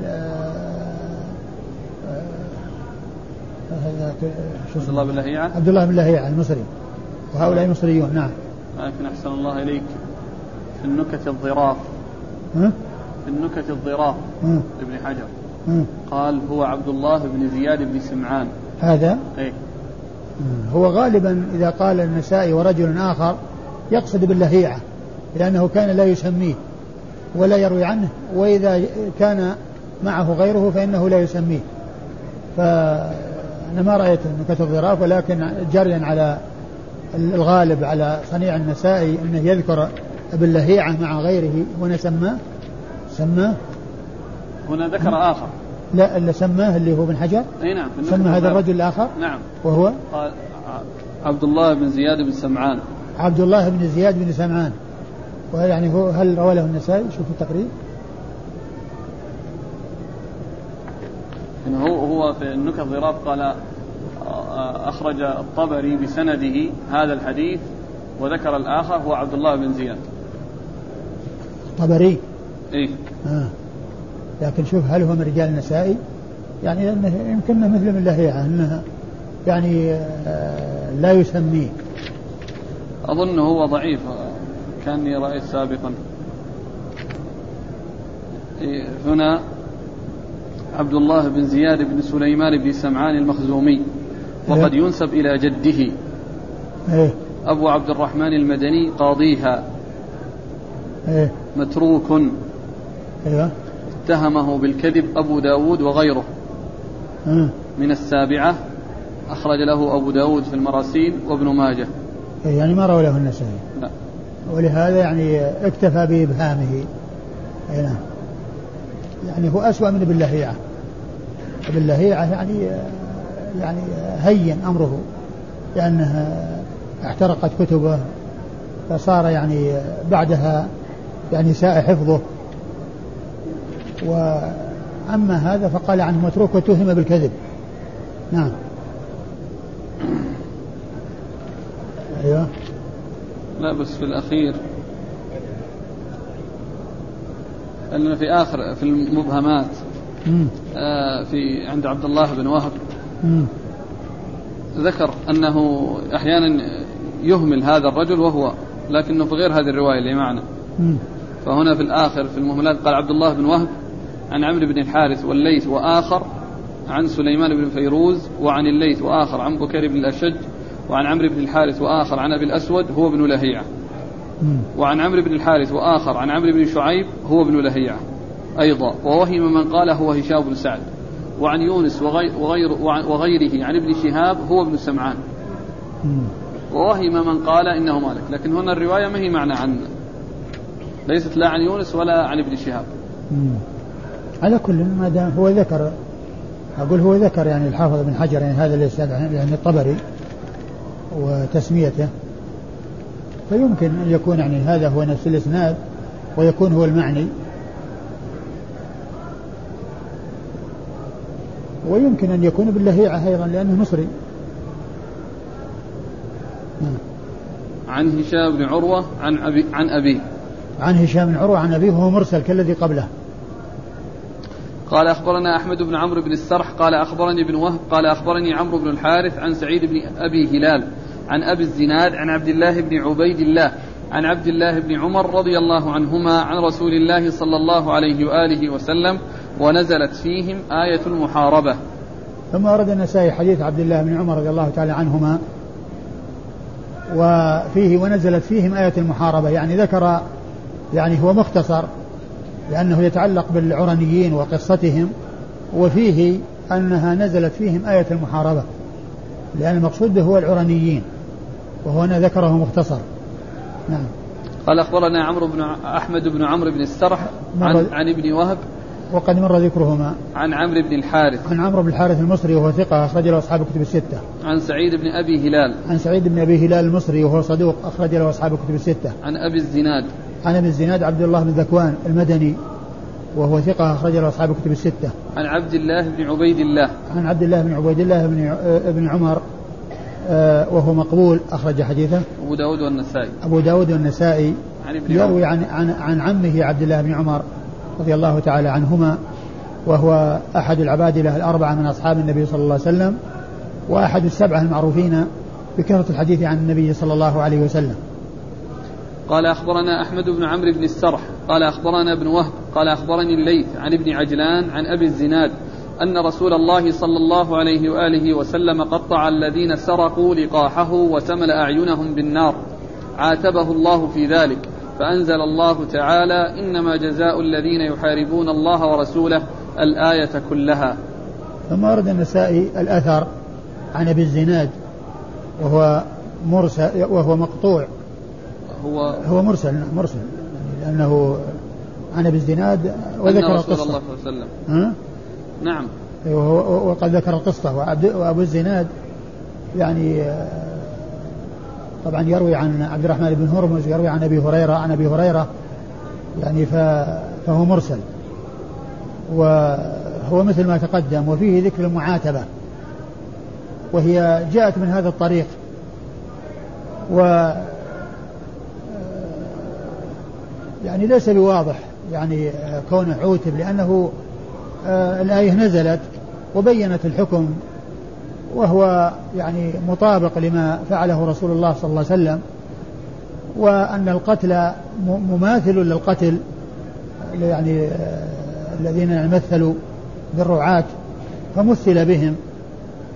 عبد الله بن لهيعة؟ عبد الله بن لهيعة المصري. وهؤلاء مصريون نعم. لكن أحسن الله إليك. في النكت الظراف. ها؟ في النكت الظراف ابن حجر. ها؟ قال هو عبد الله بن زياد بن سمعان. هذا؟ إيه. هو غالبا إذا قال النسائي ورجل آخر يقصد باللهيعة لأنه كان لا يسميه ولا يروي عنه وإذا كان معه غيره فإنه لا يسميه. فأنا ما رأيت نكت الظراف ولكن جريا على الغالب على صنيع النسائي أنه يذكر ابن لهيعة مع غيره. هنا سماه؟ سماه؟ هنا ذكر آخر. لا اللي سماه اللي هو ابن حجر؟ أي نعم سمى هذا الرجل الآخر؟ نعم. وهو؟ قال عبد الله بن زياد بن سمعان. عبد الله بن زياد بن سمعان. ويعني هو هل روى له النسائي؟ شوفوا التقريب إن هو هو في النكت ضراب قال آه، أخرج الطبري بسنده هذا الحديث وذكر الآخر هو عبد الله بن زياد. الطبري إيه. آه. لكن شوف هل هو من رجال النسائي؟ يعني يمكن مثل من لهيعه انها يعني آه لا يسميه. أظن هو ضعيف كأني رأيت سابقا. إيه، هنا عبد الله بن زياد بن سليمان بن سمعان المخزومي وقد إيه. ينسب إلى جده. إيه؟ أبو عبد الرحمن المدني قاضيها. إيه؟ متروك. اتهمه بالكذب أبو داود وغيره؟ من السابعة أخرج له أبو داود في المراسيل وابن ماجه. يعني ما روى له النسائي. لا. ولهذا يعني اكتفى بإبهامه. أي نعم. يعني هو أسوأ من ابن لهيعة يعني يعني هين أمره لأنه احترقت كتبه فصار يعني بعدها يعني ساء حفظه. وأما هذا فقال عنه متروك وتهم بالكذب. نعم. أيوه. لا بس في الأخير. أنه في آخر في المبهمات. في عند عبد الله بن وهب. ذكر أنه أحيانا يهمل هذا الرجل وهو لكنه في غير هذه الرواية اللي معنا. فهنا في الآخر في المهملات قال عبد الله بن وهب عن عمرو بن الحارث والليث وآخر عن سليمان بن فيروز وعن الليث وآخر عن بكير بن الأشج وعن عمرو بن الحارث وآخر عن أبي الأسود هو ابن لهيعة. وعن عمرو بن الحارث وآخر عن عمرو بن شعيب هو ابن لهيعة. أيضا ووهم من قال هو هشام بن سعد وعن يونس وغير, وغير وغيره عن ابن شهاب هو ابن سمعان. ووهم من قال إنه مالك لكن هنا الرواية ما هي معنى عن ليست لا عن يونس ولا عن ابن شهاب. على كل ما دام هو ذكر أقول هو ذكر يعني الحافظ بن حجر يعني هذا ليس يعني الطبري وتسميته. فيمكن أن يكون يعني هذا هو نفس الإسناد ويكون هو المعني. ويمكن أن يكون باللهيعة أيضا لأنه مصري. عن هشام بن عروة عن أبي عن أبيه عن هشام بن عروة عن أبيه وهو مرسل كالذي قبله قال أخبرنا أحمد بن عمرو بن السرح قال أخبرني ابن وهب قال أخبرني عمرو بن الحارث عن سعيد بن أبي هلال عن أبي الزناد عن عبد الله بن عبيد الله عن عبد الله بن عمر رضي الله عنهما عن رسول الله صلى الله عليه وآله وسلم ونزلت فيهم آية المحاربة. ثم ورد النسائي حديث عبد الله بن عمر رضي الله تعالى عنهما وفيه ونزلت فيهم آية المحاربة. يعني ذكر يعني هو مختصر لأنه يتعلق بالعرنيين وقصتهم وفيه أنها نزلت فيهم آية المحاربة لأن المقصود به هو العرنيين وهنا ذكره مختصر. نعم. قال أخبرنا عمرو بن أحمد بن عمرو بن السرح عن, عن ابن وهب وقد مر ذكرهما عن عمرو بن الحارث عن عمرو بن الحارث المصري وهو ثقة أخرج له أصحاب الكتب الستة عن سعيد بن أبي هلال عن سعيد بن أبي هلال المصري وهو صدوق أخرج له أصحاب الكتب الستة عن أبي الزناد عن أبي الزناد عبد الله بن ذكوان المدني وهو ثقة أخرج له أصحاب كتب الستة. عن عبد الله بن عبيد الله. عن عبد الله بن عبيد الله بن بن عمر آه، وهو مقبول أخرج حديثه. أبو داود والنسائي. أبو داود والنسائي. عن ابن يروي عن عن عن عمه عبد الله بن عمر رضي الله تعالى عنهما وهو أحد العبادلة الأربعة من أصحاب النبي صلى الله عليه وسلم وأحد السبعة المعروفين بكثرة الحديث عن النبي صلى الله عليه وسلم. قال أخبرنا أحمد بن عمرو بن السرح قال أخبرنا ابن وهب قال أخبرني الليث عن ابن عجلان عن أبي الزناد أن رسول الله صلى الله عليه وآله وسلم قطع الذين سرقوا لقاحه وسمل أعينهم بالنار. عاتبه الله في ذلك. فأنزل الله تعالى إنما جزاء الذين يحاربون الله ورسوله الآية كلها. ثم ورد النسائي الأثر عن أبي الزناد وهو مرسل وهو مقطوع. هو هو مرسل نعم مرسل. لأنه عن أبي الزناد وذكر القصة. الله صلى الله عليه وسلم. ها؟ نعم. وقد ذكر القصة. وأبو الزناد يعني طبعا يروي عن عبد الرحمن بن هرمز يروي عن أبي هريرة عن أبي هريرة يعني فهو مرسل. وهو مثل ما تقدم وفيه ذكر المعاتبة. وهي جاءت من هذا الطريق. و يعني ليس بواضح يعني كونه عوتب لأنه آه، الآية نزلت وبينت الحكم وهو يعني مطابق لما فعله رسول الله صلى الله عليه وسلم وأن القتل مماثل للقتل يعني آه، الذين مثلوا بالرعاة فمثل بهم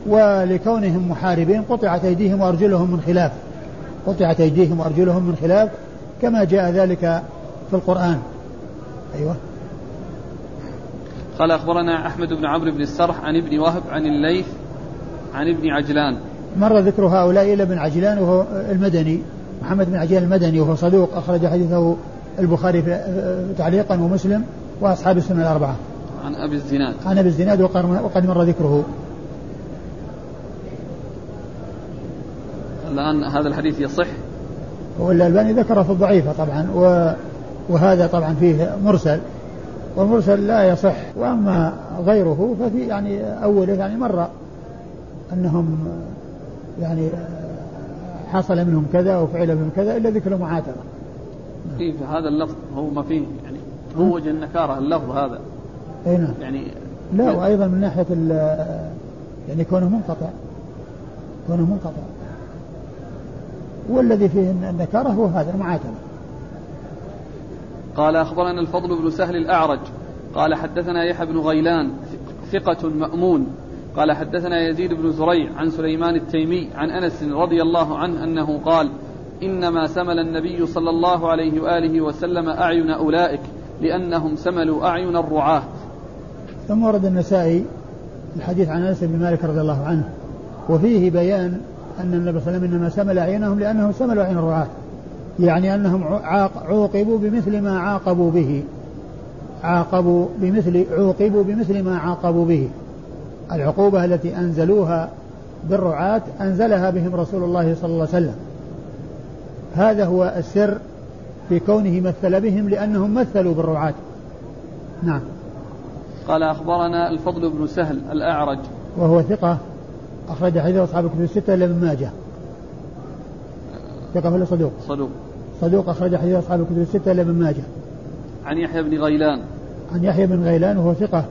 ولكونهم محاربين قطعت أيديهم وأرجلهم من خلاف قطعت أيديهم وأرجلهم من خلاف كما جاء ذلك في القرآن. أيوه. قال أخبرنا أحمد بن عمرو بن السرح عن ابن وهب عن الليث عن ابن عجلان. مر ذكر هؤلاء إلى ابن عجلان وهو المدني محمد بن عجلان المدني وهو صدوق أخرج حديثه البخاري تعليقا ومسلم وأصحاب السنة الأربعة. عن أبي الزناد. عن أبي الزناد وقد مر ذكره. الآن هذا الحديث يصح؟ والألباني ذكره في الضعيفة طبعا وهذا طبعا فيه مرسل والمرسل لا يصح وأما غيره ففي يعني أوله يعني مر. أنهم يعني حصل منهم كذا وفعل منهم كذا إلا ذكر المعاتبة. في هذا اللفظ هو ما فيه يعني هو وجه النكارة اللفظ هذا. أي نعم. يعني لا وأيضا من ناحية يعني كونه منقطع كونه منقطع والذي فيه النكارة هو هذا المعاتبة. قال أخبرنا الفضل بن سهل الأعرج قال حدثنا يحيى بن غيلان ثقة مأمون قال حدثنا يزيد بن زريع عن سليمان التيمي عن أنس رضي الله عنه أنه قال إنما سمل النبي صلى الله عليه وآله وسلم أعين أولئك لأنهم سملوا أعين الرعاة. ثم ورد النسائي الحديث عن أنس بن مالك رضي الله عنه وفيه بيان أن النبي صلى الله عليه وسلم إنما سمل أعينهم لأنهم سملوا أعين الرعاة يعني أنهم عوقبوا بمثل ما عاقبوا به عاقبوا بمثل عوقبوا بمثل ما عاقبوا به. العقوبة التي أنزلوها بالرعاة أنزلها بهم رسول الله صلى الله عليه وسلم. هذا هو السر في كونه مثل بهم لأنهم مثلوا بالرعاة. نعم. قال أخبرنا الفضل بن سهل الأعرج. وهو ثقة. أخرج حديث أصحاب الكتب الستة إلا ابن ماجه. ثقة ولا صدوق؟ صدوق. صدوق. أخرج حديث أصحاب الكتب الستة إلا ابن ماجه. عن يحيى بن غيلان. عن يحيى بن غيلان وهو ثقة.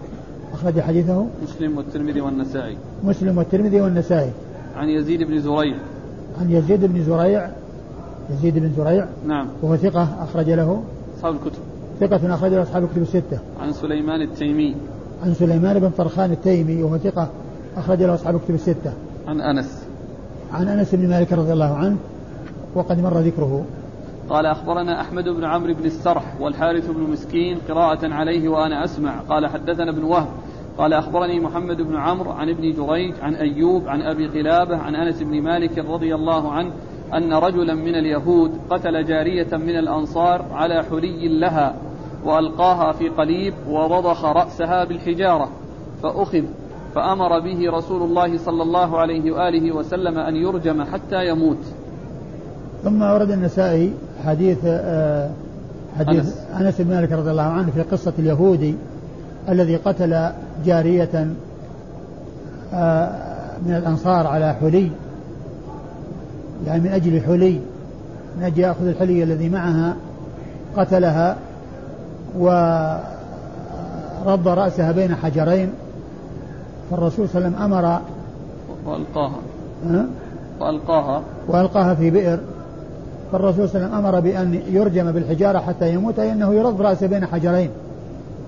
أخرج حديثه مسلم والترمذي والنسائي. مسلم والترمذي والنسائي. عن يزيد بن زريع. عن يزيد بن زريع يزيد بن زريع نعم وهو ثقة أخرج له أصحاب الكتب ثقة أخرج له أصحاب الكتب الستة. عن سليمان التيمي. عن سليمان بن طرخان التيمي وهو ثقة أخرج له أصحاب الكتب الستة. عن أنس. عن أنس بن مالك رضي الله عنه وقد مر ذكره قال أخبرنا أحمد بن عمرو بن السرح والحارث بن مسكين قراءة عليه وأنا أسمع قال حدثنا ابن وهب قال أخبرني محمد بن عمرو عن ابن جريج عن أيوب عن أبي قلابة عن أنس بن مالك رضي الله عنه أن رجلا من اليهود قتل جارية من الأنصار على حلي لها وألقاها في قليب ورضخ رأسها بالحجارة فأخذ فأمر به رسول الله صلى الله عليه وآله وسلم أن يرجم حتى يموت. ثم ورد النسائي حديث آه، حديث أنس, أنس بن مالك رضي الله عنه في قصة اليهودي الذي قتل جارية آه، من الأنصار على حلي يعني من أجل حلي من أجل يأخذ الحلي الذي معها قتلها ورد رأسها بين حجرين. فالرسول صلى الله عليه وسلم أمر وألقاها. وألقاها. وألقاها في بئر. فالرسول صلى الله عليه وسلم أمر بأن يرجم بالحجارة حتى يموت أي أنه يرد رأسه بين حجرين.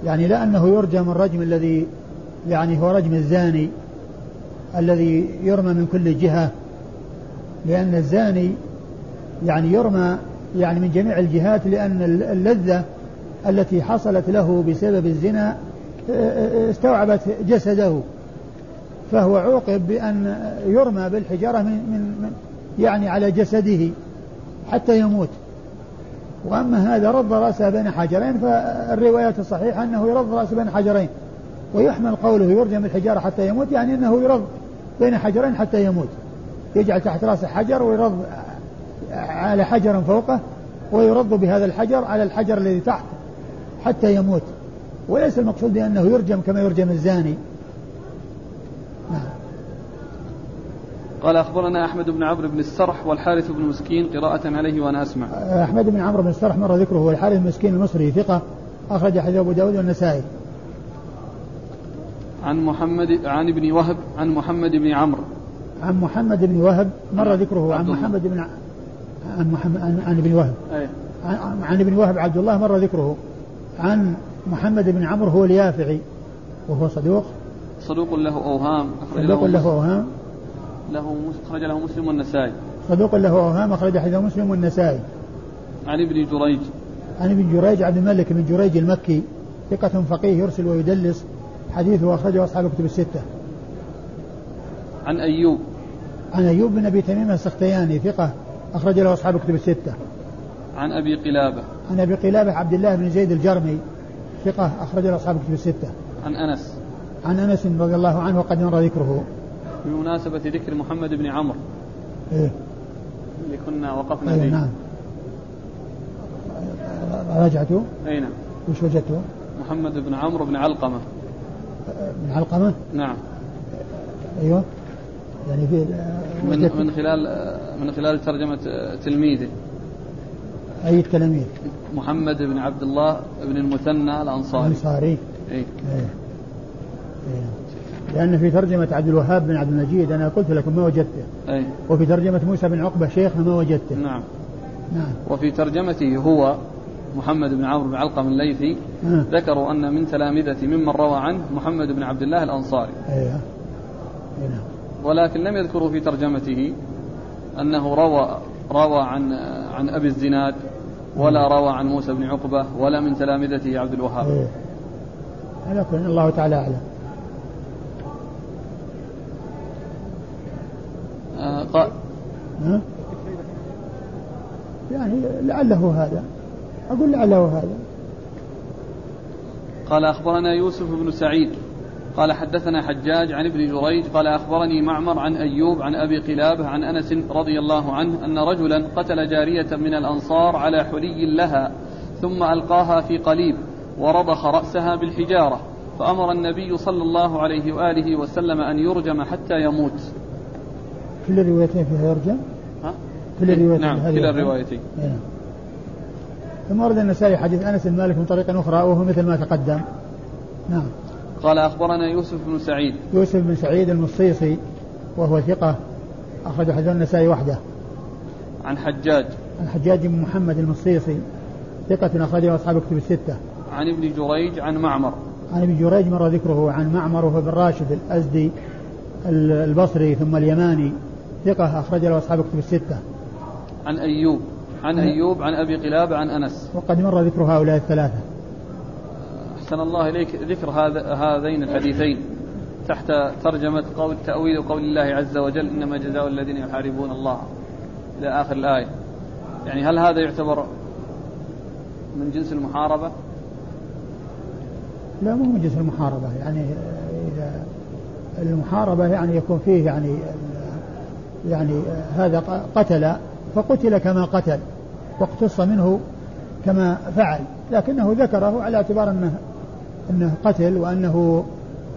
يعني لا أنه يرجم الرجم الذي يعني هو رجم الزاني الذي يرمى من كل جهة لأن الزاني يعني يرمى يعني من جميع الجهات لأن اللذة التي حصلت له بسبب الزنا استوعبت جسده. فهو عوقب بأن يرمى بالحجارة من, من يعني على جسده حتى يموت. وأما هذا رد رأسه بين حجرين فالروايات الصحيحة أنه يرد رأسه بين حجرين. ويحمل قوله يرجم الحجارة حتى يموت يعني أنه يرد بين حجرين حتى يموت. يجعل تحت رأسه حجر ويرد على حجر فوقه ويرد بهذا الحجر على الحجر الذي تحت حتى يموت. وليس المقصود بأنه يرجم كما يرجم الزاني. نعم. قال أخبرنا أحمد بن عمرو بن السرح والحارث بن مسكين قراءة عليه وأنا أسمع. أحمد بن عمرو بن السرح مر ذكره والحارث المسكين المصري ثقة أخرج حديث أبو داود والنسائي. عن محمد عن ابن وهب عن محمد بن عمرو. عن محمد بن وهب مر ذكره عن محمد بن عن محمد عن, ابن وهب. أيه. عن, عن ابن وهب عبد الله مر ذكره. عن محمد بن عمرو هو اليافعي وهو صدوق. صدوق له أوهام. صدوق له أوهام. له أخرج له مسلم والنسائي. صدوق له أوهام أخرج حديث مسلم والنسائي. عن ابن جريج. عن ابن جريج عبد الملك بن جريج المكي ثقة فقيه يرسل ويدلس حديثه أخرجه أصحاب الكتب الستة. عن أيوب. عن أيوب بن أبي تميم السختياني ثقة أخرج له أصحاب الكتب الستة. عن أبي قلابة. عن أبي قلابة عبد الله بن زيد الجرمي ثقة أخرج له أصحاب الكتب الستة. عن أنس. عن أنس رضي الله عنه وقد مر ذكره. بمناسبة ذكر محمد بن عمرو إيه؟ اللي كنا وقفنا أيه فيه نعم راجعته؟ أي نعم وش وجدته؟ محمد بن عمرو بن علقمة بن علقمة؟ نعم أيوه يعني في من من خلال من خلال ترجمة تلميذه أي التلاميذ؟ محمد بن عبد الله بن المثنى الأنصاري الأنصاري إيه؟ إيه. إيه. لأن في ترجمة عبد الوهاب بن عبد المجيد أنا قلت لكم ما وجدته. أي. وفي ترجمة موسى بن عقبة شيخنا ما وجدته. نعم. نعم. وفي ترجمته هو محمد بن عمرو بن علقم الليثي. نعم. ذكروا أن من تلامذة ممن روى عنه محمد بن عبد الله الأنصاري. أيوه. نعم. ولكن لم يذكروا في ترجمته أنه روى روى عن عن أبي الزناد ولا روى عن موسى بن عقبة ولا من تلامذته عبد الوهاب. أيوه. على كل الله تعالى أعلم. قال يعني لعله هذا. أقول لعله هذا. قال أخبرنا يوسف بن سعيد. قال حدثنا حجاج عن ابن جريج. قال أخبرني معمر عن أيوب عن أبي قلابة عن أنس رضي الله عنه أن رجلا قتل جارية من الأنصار على حلي لها ثم ألقاها في قليب ورضخ رأسها بالحجارة فأمر النبي صلى الله عليه وآله وسلم أن يرجم حتى يموت. كل الروايتين فيها يرجع؟ ها؟ كل الروايتين نعم كلا الروايتين. نعم ثم ورد النسائي حديث أنس بن مالك من طريق أخرى وهو مثل ما تقدم. نعم. قال أخبرنا يوسف بن سعيد. يوسف بن سعيد المصيصي وهو ثقة أخرج حديث النسائي وحده. عن حجاج. عن حجاج بن محمد المصيصي ثقة أخرجه أصحاب الكتب الستة. عن ابن جريج عن معمر. عن ابن جريج مر ذكره عن معمر وهو بن راشد الأزدي البصري ثم اليماني. ثقة أخرج له أصحاب الكتب الستة. عن أيوب عن أيوب عن أبي قلابة عن أنس. وقد مر ذكر هؤلاء الثلاثة. أحسن الله إليك ذكر هذا هذين الحديثين تحت ترجمة قول تأويل قول الله عز وجل إنما جزاء الذين يحاربون الله إلى آخر الآية. يعني هل هذا يعتبر من جنس المحاربة؟ لا مو من جنس المحاربة يعني إذا المحاربة يعني يكون فيه يعني يعني هذا قتل فقتل كما قتل واقتص منه كما فعل لكنه ذكره على اعتبار أنه أنه قتل وأنه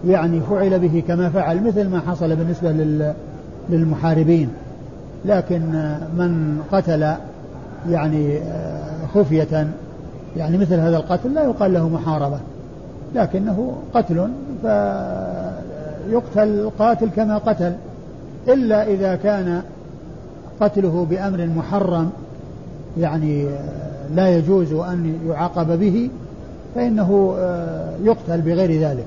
يعني فعل به كما فعل مثل ما حصل بالنسبة للمحاربين. لكن من قتل يعني خفية يعني مثل هذا القتل لا يقال له محاربة لكنه قتل فيقتل القاتل كما قتل. إلا إذا كان قتله بأمر محرم يعني لا يجوز أن يعاقب به فإنه يقتل بغير ذلك.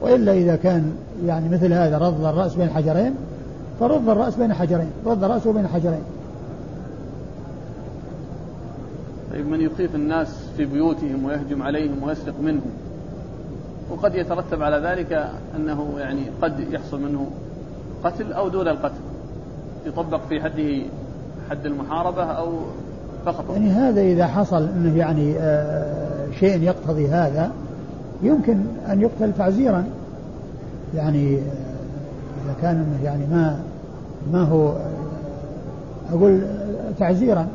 وإلا إذا كان يعني مثل هذا رض الرأس بين حجرين فرد الرأس بين حجرين رد رأسه بين حجرين. طيب من يخيف الناس في بيوتهم ويهجم عليهم ويسرق منهم؟ وقد يترتب على ذلك أنه يعني قد يحصل منه قتل أو دون القتل؟ يطبق في حده حد المحاربة أو فقط؟ يعني هذا إذا حصل أنه يعني آه شيء يقتضي هذا يمكن أن يقتل تعزيرا. يعني آه، إذا كان يعني ما ما هو آه، أقول تعزيرا.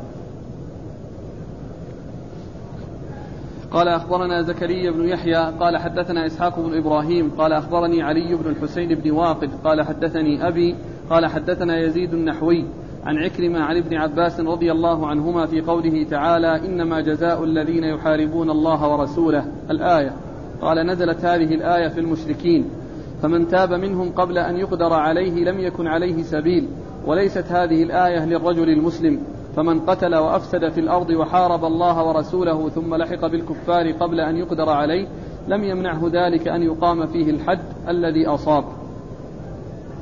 قال أخبرنا زكريا بن يحيى قال حدثنا إسحاق بن إبراهيم قال أخبرني علي بن الحسين بن واقد قال حدثني أبي قال حدثنا يزيد النحوي عن عكرمة عن ابن عباس رضي الله عنهما في قوله تعالى إنما جزاء الذين يحاربون الله ورسوله. الآية. قال نزلت هذه الآية في المشركين. فمن تاب منهم قبل أن يقدر عليه لم يكن عليه سبيل وليست هذه الآية للرجل المسلم. فمن قتل وأفسد في الأرض وحارب الله ورسوله ثم لحق بالكفار قبل أن يقدر عليه لم يمنعه ذلك أن يقام فيه الحد الذي أصاب.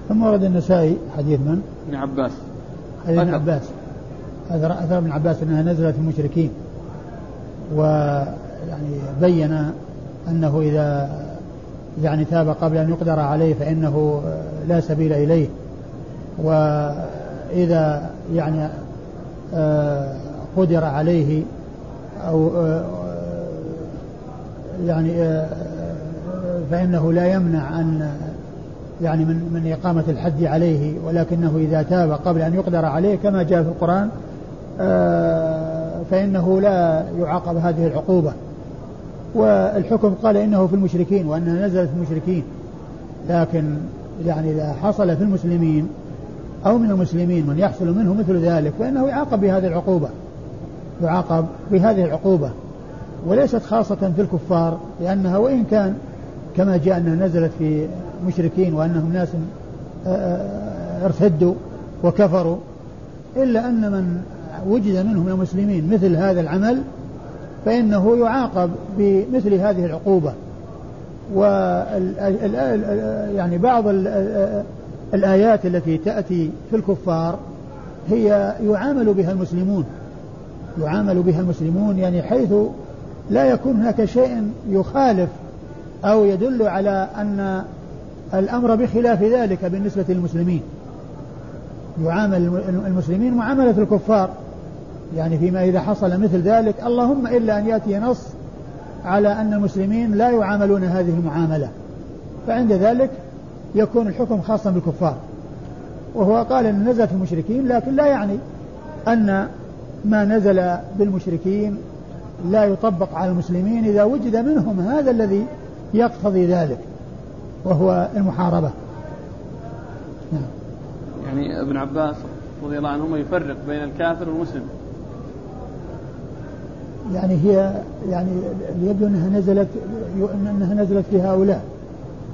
ثم ورد النسائي حديث من؟ ابن عباس. حديث ابن عباس. اثر أثر ابن عباس أنها نزلت في المشركين. ويعني بين أنه اذا يعني تاب قبل أن يقدر عليه فإنه لا سبيل إليه. واذا يعني قدر عليه أو آه، يعني آه، فإنه لا يمنع أن يعني من من إقامة الحد عليه ولكنه إذا تاب قبل أن يقدر عليه كما جاء في القرآن فإنه لا يعاقب هذه العقوبة. والحكم قال إنه في المشركين وأنها نزلت في المشركين. لكن يعني إذا حصل في المسلمين أو من المسلمين من يحصل منه مثل ذلك فإنه يعاقب بهذه العقوبة. يعاقب بهذه العقوبة. وليست خاصة في الكفار لأنها وإن كان كما جاء أنها نزلت في مشركين وأنهم ناس آه، آه، ارتدوا وكفروا إلا أن من وجد منهم من المسلمين مثل هذا العمل فإنه يعاقب بمثل هذه العقوبة. و يعني بعض الآيات التي تأتي في الكفار هي يعامل بها المسلمون. يعامل بها المسلمون يعني حيث لا يكون هناك شيء يخالف أو يدل على أن الأمر بخلاف ذلك بالنسبة للمسلمين. يعامل المسلمين معاملة الكفار. يعني فيما إذا حصل مثل ذلك اللهم إلا أن يأتي نص على أن المسلمين لا يعاملون هذه المعاملة. فعند ذلك يكون الحكم خاصا بالكفار. وهو قال إن نزل في المشركين لكن لا يعني أن ما نزل بالمشركين لا يطبق على المسلمين إذا وجد منهم هذا الذي يقتضي ذلك وهو المحاربة. نعم. يعني ابن عباس رضي الله عنهما يفرق بين الكافر والمسلم. يعني هي يعني يبدو أنها نزلت أنها نزلت في هؤلاء.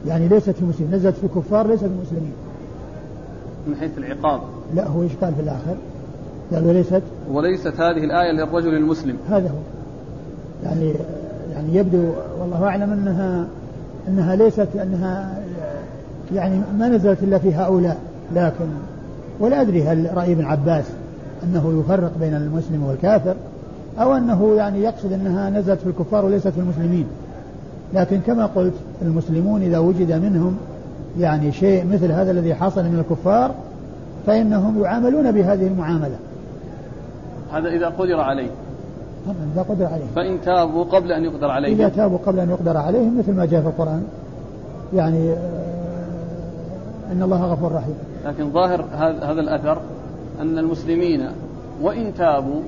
يعني ليست في المسلمين نزلت في الكفار ليست في المسلمين. من حيث العقاب. لا هو إيش قال في الآخر؟ قال وليست؟ وليست هذه الآية للرجل المسلم. هذا هو. يعني يعني يبدو والله أعلم أنها أنها ليست أنها يعني ما نزلت إلا في هؤلاء. لكن ولا أدري هل رأي ابن عباس أنه يفرق بين المسلم والكافر أو أنه يعني يقصد أنها نزلت في الكفار وليست في المسلمين. لكن كما قلت المسلمون إذا وجد منهم يعني شيء مثل هذا الذي حصل من الكفار فإنهم يعاملون بهذه المعاملة. هذا إذا قدر عليه. طبعا إذا قدر عليه. فإن تابوا قبل أن يقدر عليهم. إذا تابوا قبل أن يقدر عليهم مثل ما جاء في القرآن. يعني آه، إن الله غفور رحيم. لكن ظاهر هذا الأثر أن المسلمين وإن تابوا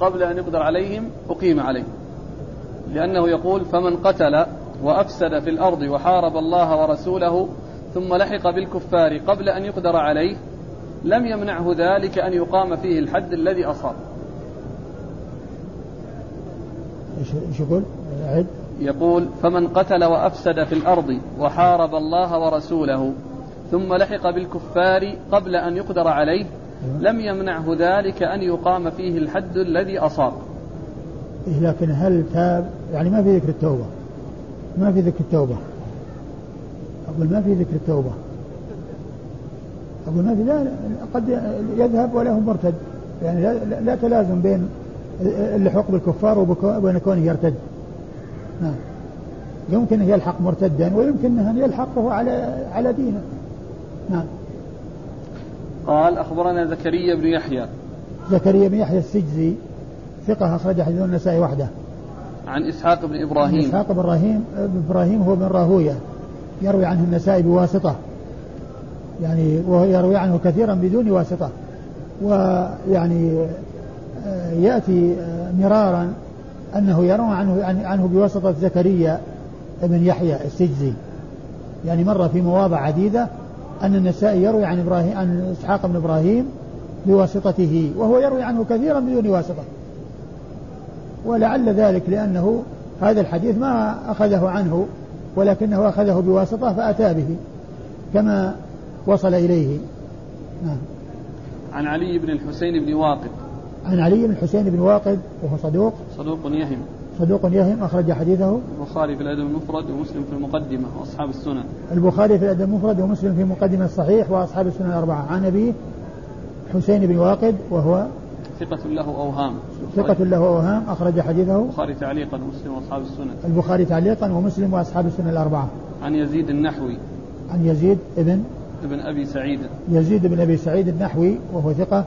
قبل أن يقدر عليهم أقيم عليه. لأنه يقول فمن قتل وأفسد في الأرض وحارب الله ورسوله ثم لحق بالكفار قبل أن يقدر عليه لم يمنعه ذلك أن يقام فيه الحد الذي أصاب. إيش يقول؟ أعد يقول فمن قتل وأفسد في الأرض وحارب الله ورسوله ثم لحق بالكفار قبل أن يقدر عليه لم يمنعه ذلك أن يقام فيه الحد الذي أصاب. إيه لكن هل تاب؟ يعني ما في ذكر التوبة. ما في ذكر التوبة. أقول ما في ذكر التوبة. أقول ما في لا قد يذهب وله مرتد. يعني لا, لا تلازم بين اللحوق بالكفار وبين كونه يرتد. نعم يمكن أن يلحق مرتدا ويمكن أن يلحقه على على دينه. نعم قال أخبرنا زكريا بن يحيى. زكريا بن يحيى السجزي ثقة أخرج حديث النسائي وحده. عن إسحاق بن إبراهيم. إسحاق بن إبراهيم إبراهيم هو بن راهوية يروي عنه النسائي بواسطة. يعني وهو يروي عنه كثيرا بدون واسطة. ويعني آه، يأتي آه، مرارا أنه يروى عنه عنه بواسطة زكريا بن يحيى السجزي. يعني مر في مواضع عديدة أن النسائي يروي عن إبراهيم عن إسحاق بن إبراهيم بواسطته وهو يروي عنه كثيرا بدون واسطة. ولعل ذلك لأنه هذا الحديث ما أخذه عنه ولكنه أخذه بواسطة فأتى به كما وصل إليه. نعم. عن علي بن الحسين بن واقد. عن علي بن الحسين بن واقد وهو صدوق. صدوق يهم. صدوق يهم أخرج حديثه. البخاري في الأدب المفرد ومسلم في المقدمة وأصحاب السنن. البخاري في الأدب المفرد ومسلم في مقدمة الصحيح وأصحاب السنن الأربعة. عن أبيه حسين بن واقد وهو ثقة له أوهام. ثقة له أوهام أخرج حديثه. البخاري تعليقا ومسلم وأصحاب السنن البخاري تعليقا ومسلم وأصحاب السنن الأربعة. عن يزيد النحوي. عن يزيد ابن ابن أبي سعيد. يزيد بن أبي سعيد النحوي وهو ثقة.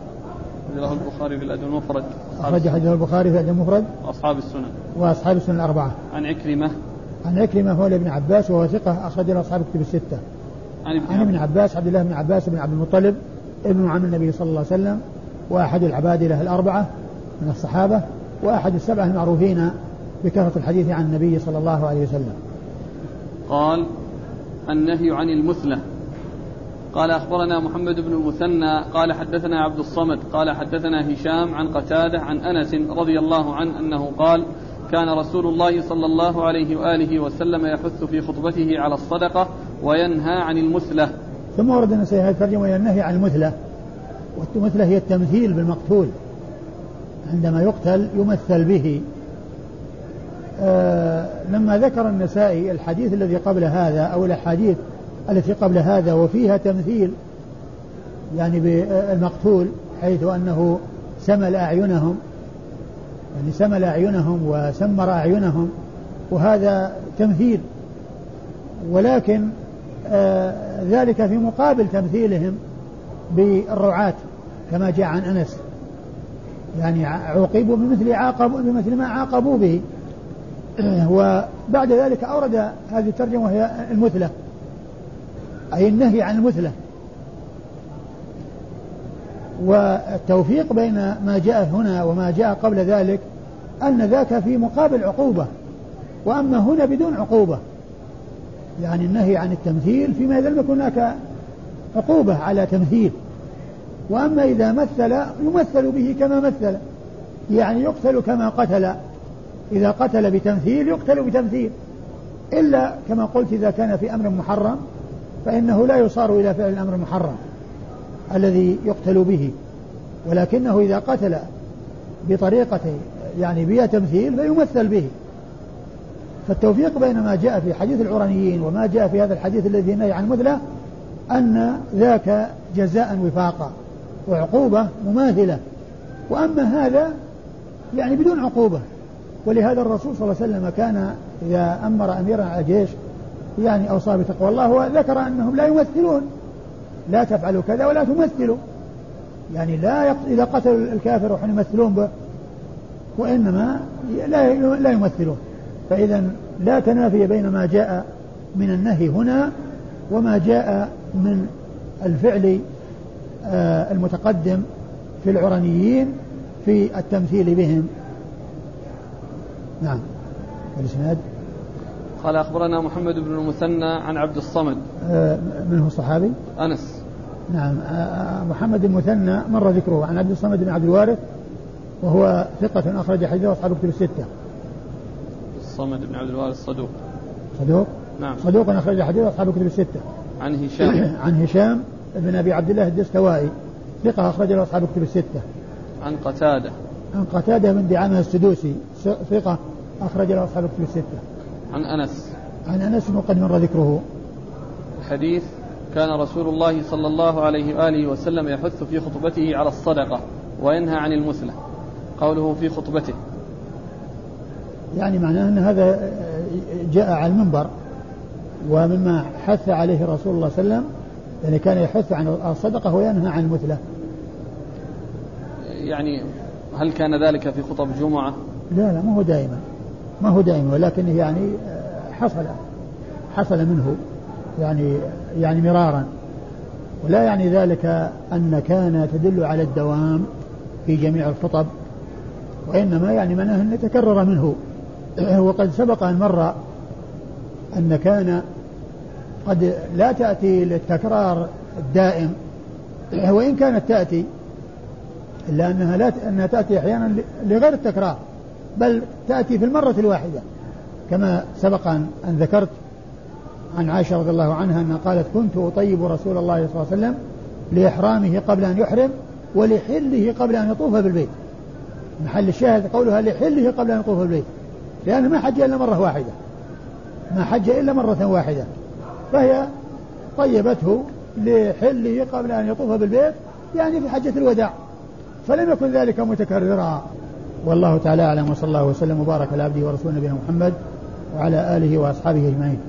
له البخاري في الأدب المفرد. أخرج حديث البخاري في الأدب المفرد. وأصحاب السنن وأصحاب السنن الأربعة. عن عكرمة. عن عكرمة هو ابن عباس وهو ثقة أخرج له أصحاب الكتب الستة. عن ابن, عن ابن عباس عبد الله بن عباس بن عبد المطلب ابن عم النبي صلى الله عليه وسلم. وأحد العبادلة الأربعة من الصحابة وأحد السبعة المعروفين بكثرة الحديث عن النبي صلى الله عليه وسلم. قال النهي عن المثلة. قال أخبرنا محمد بن المثنى. قال حدثنا عبد الصمد. قال حدثنا هشام عن قتادة عن أنس رضي الله عنه أنه قال كان رسول الله صلى الله عليه وآله وسلم يحث في خطبته على الصدقة وينهى عن المثلة. ثم ورد النسائي هذه الترجمة النهي عن المثلة. والمثلة هي التمثيل بالمقتول. عندما يقتل يمثل به. آه لما ذكر النسائي الحديث الذي قبل هذا أو الأحاديث التي قبل هذا وفيها تمثيل يعني بالمقتول حيث أنه سمل أعينهم يعني سمل أعينهم وسمر أعينهم وهذا تمثيل. ولكن آه ذلك في مقابل تمثيلهم. بالرعاة كما جاء عن أنس. يعني عوقبوا بمثل عاقبوا بمثل ما عاقبوا به. وبعد ذلك أورد هذه الترجمة وهي المثلة. أي النهي عن المثلة. والتوفيق بين ما جاء هنا وما جاء قبل ذلك أن ذاك في مقابل عقوبة. وأما هنا بدون عقوبة. يعني النهي عن التمثيل فيما إذا لم يكن هناك عقوبة على تمثيل. وأما إذا مثل يمثل به كما مثل. يعني يقتل كما قتل. إذا قتل بتمثيل يقتل بتمثيل. إلا كما قلت إذا كان في أمر محرم فإنه لا يصار إلى فعل الأمر المحرم الذي يقتل به. ولكنه إذا قتل بطريقة يعني بها تمثيل فيمثل به. فالتوفيق بين ما جاء في حديث العرانيين وما جاء في هذا الحديث الذي نهي عن مثله أن ذاك جزاء وفاقا وعقوبة مماثلة. وأما هذا يعني بدون عقوبة. ولهذا الرسول صلى الله عليه وسلم كان إذا أمر أميرا على جيش يعني أوصى بتقوى الله وذكر أنهم لا يمثلون. لا تفعلوا كذا ولا تمثلوا. يعني لا يق... إذا قتلوا الكافر وحن يمثلون به وإنما لا لا يمثلون. فإذا لا تنافي بين ما جاء من النهي هنا وما جاء من الفعل آه، المتقدم في العرنيين في التمثيل بهم نعم الإسناد قال أخبرنا محمد بن المثنى عن عبد الصمد آه من هو الصحابي؟ أنس نعم آه, محمد المثنى مر ذكره عن عبد الصمد بن عبد الوارث وهو ثقة أخرج حديثه أصحاب كتب الستة. الصمد بن عبد الوارث صدوق. صدوق؟ نعم. صدوق أخرج حديثه أصحاب كتب الستة. عن هشام. عن هشام بن أبي عبد الله الدستوائي ثقة أخرج له أصحاب كتب الستة. عن قتادة. عن قتادة بن دعامة السدوسي ثقة أخرج له أصحاب الكتب الستة. عن أنس. عن أنس وقد مر ذكره. حديث كان رسول الله صلى الله عليه وآله وسلم يحث في خطبته على الصدقة وينهى عن المثلة قوله في خطبته يعني معناه أن هذا جاء على المنبر ومما حث عليه رسول الله صلى الله عليه وسلم يعني كان يحث عن الصدقة وينهى عن المثلة. يعني هل كان ذلك في خطب جمعة؟ لا لا ما هو دائما. ما هو دائما ولكنه يعني حصل حصل منه يعني يعني مرارا. ولا يعني ذلك أن كان تدل على الدوام في جميع الخطب وإنما يعني معناه أن تكرر منه. وقد سبق أن مر أن كان قد لا تأتي للتكرار الدائم وإن كانت تأتي إلا أنها لا أنها تأتي أحيانا لغير التكرار بل تأتي في المرة الواحدة. كما سبق أن ذكرت عن عائشة رضي الله عنها أنها قالت كنت أطيب رسول الله صلى الله عليه وسلم لإحرامه قبل أن يحرم ولحله قبل أن يطوف بالبيت. محل الشاهد قولها لحله قبل أن يطوف بالبيت لأنه ما حج إلا مرة واحدة. ما حج إلا مرة واحدة. فهي طيبته لحله قبل أن يطوف بالبيت يعني في حجة الوداع. فلم يكن ذلك متكررا. والله تعالى أعلم وصلى الله وسلم وبارك على عبده ورسوله نبينا محمد وعلى آله وأصحابه أجمعين.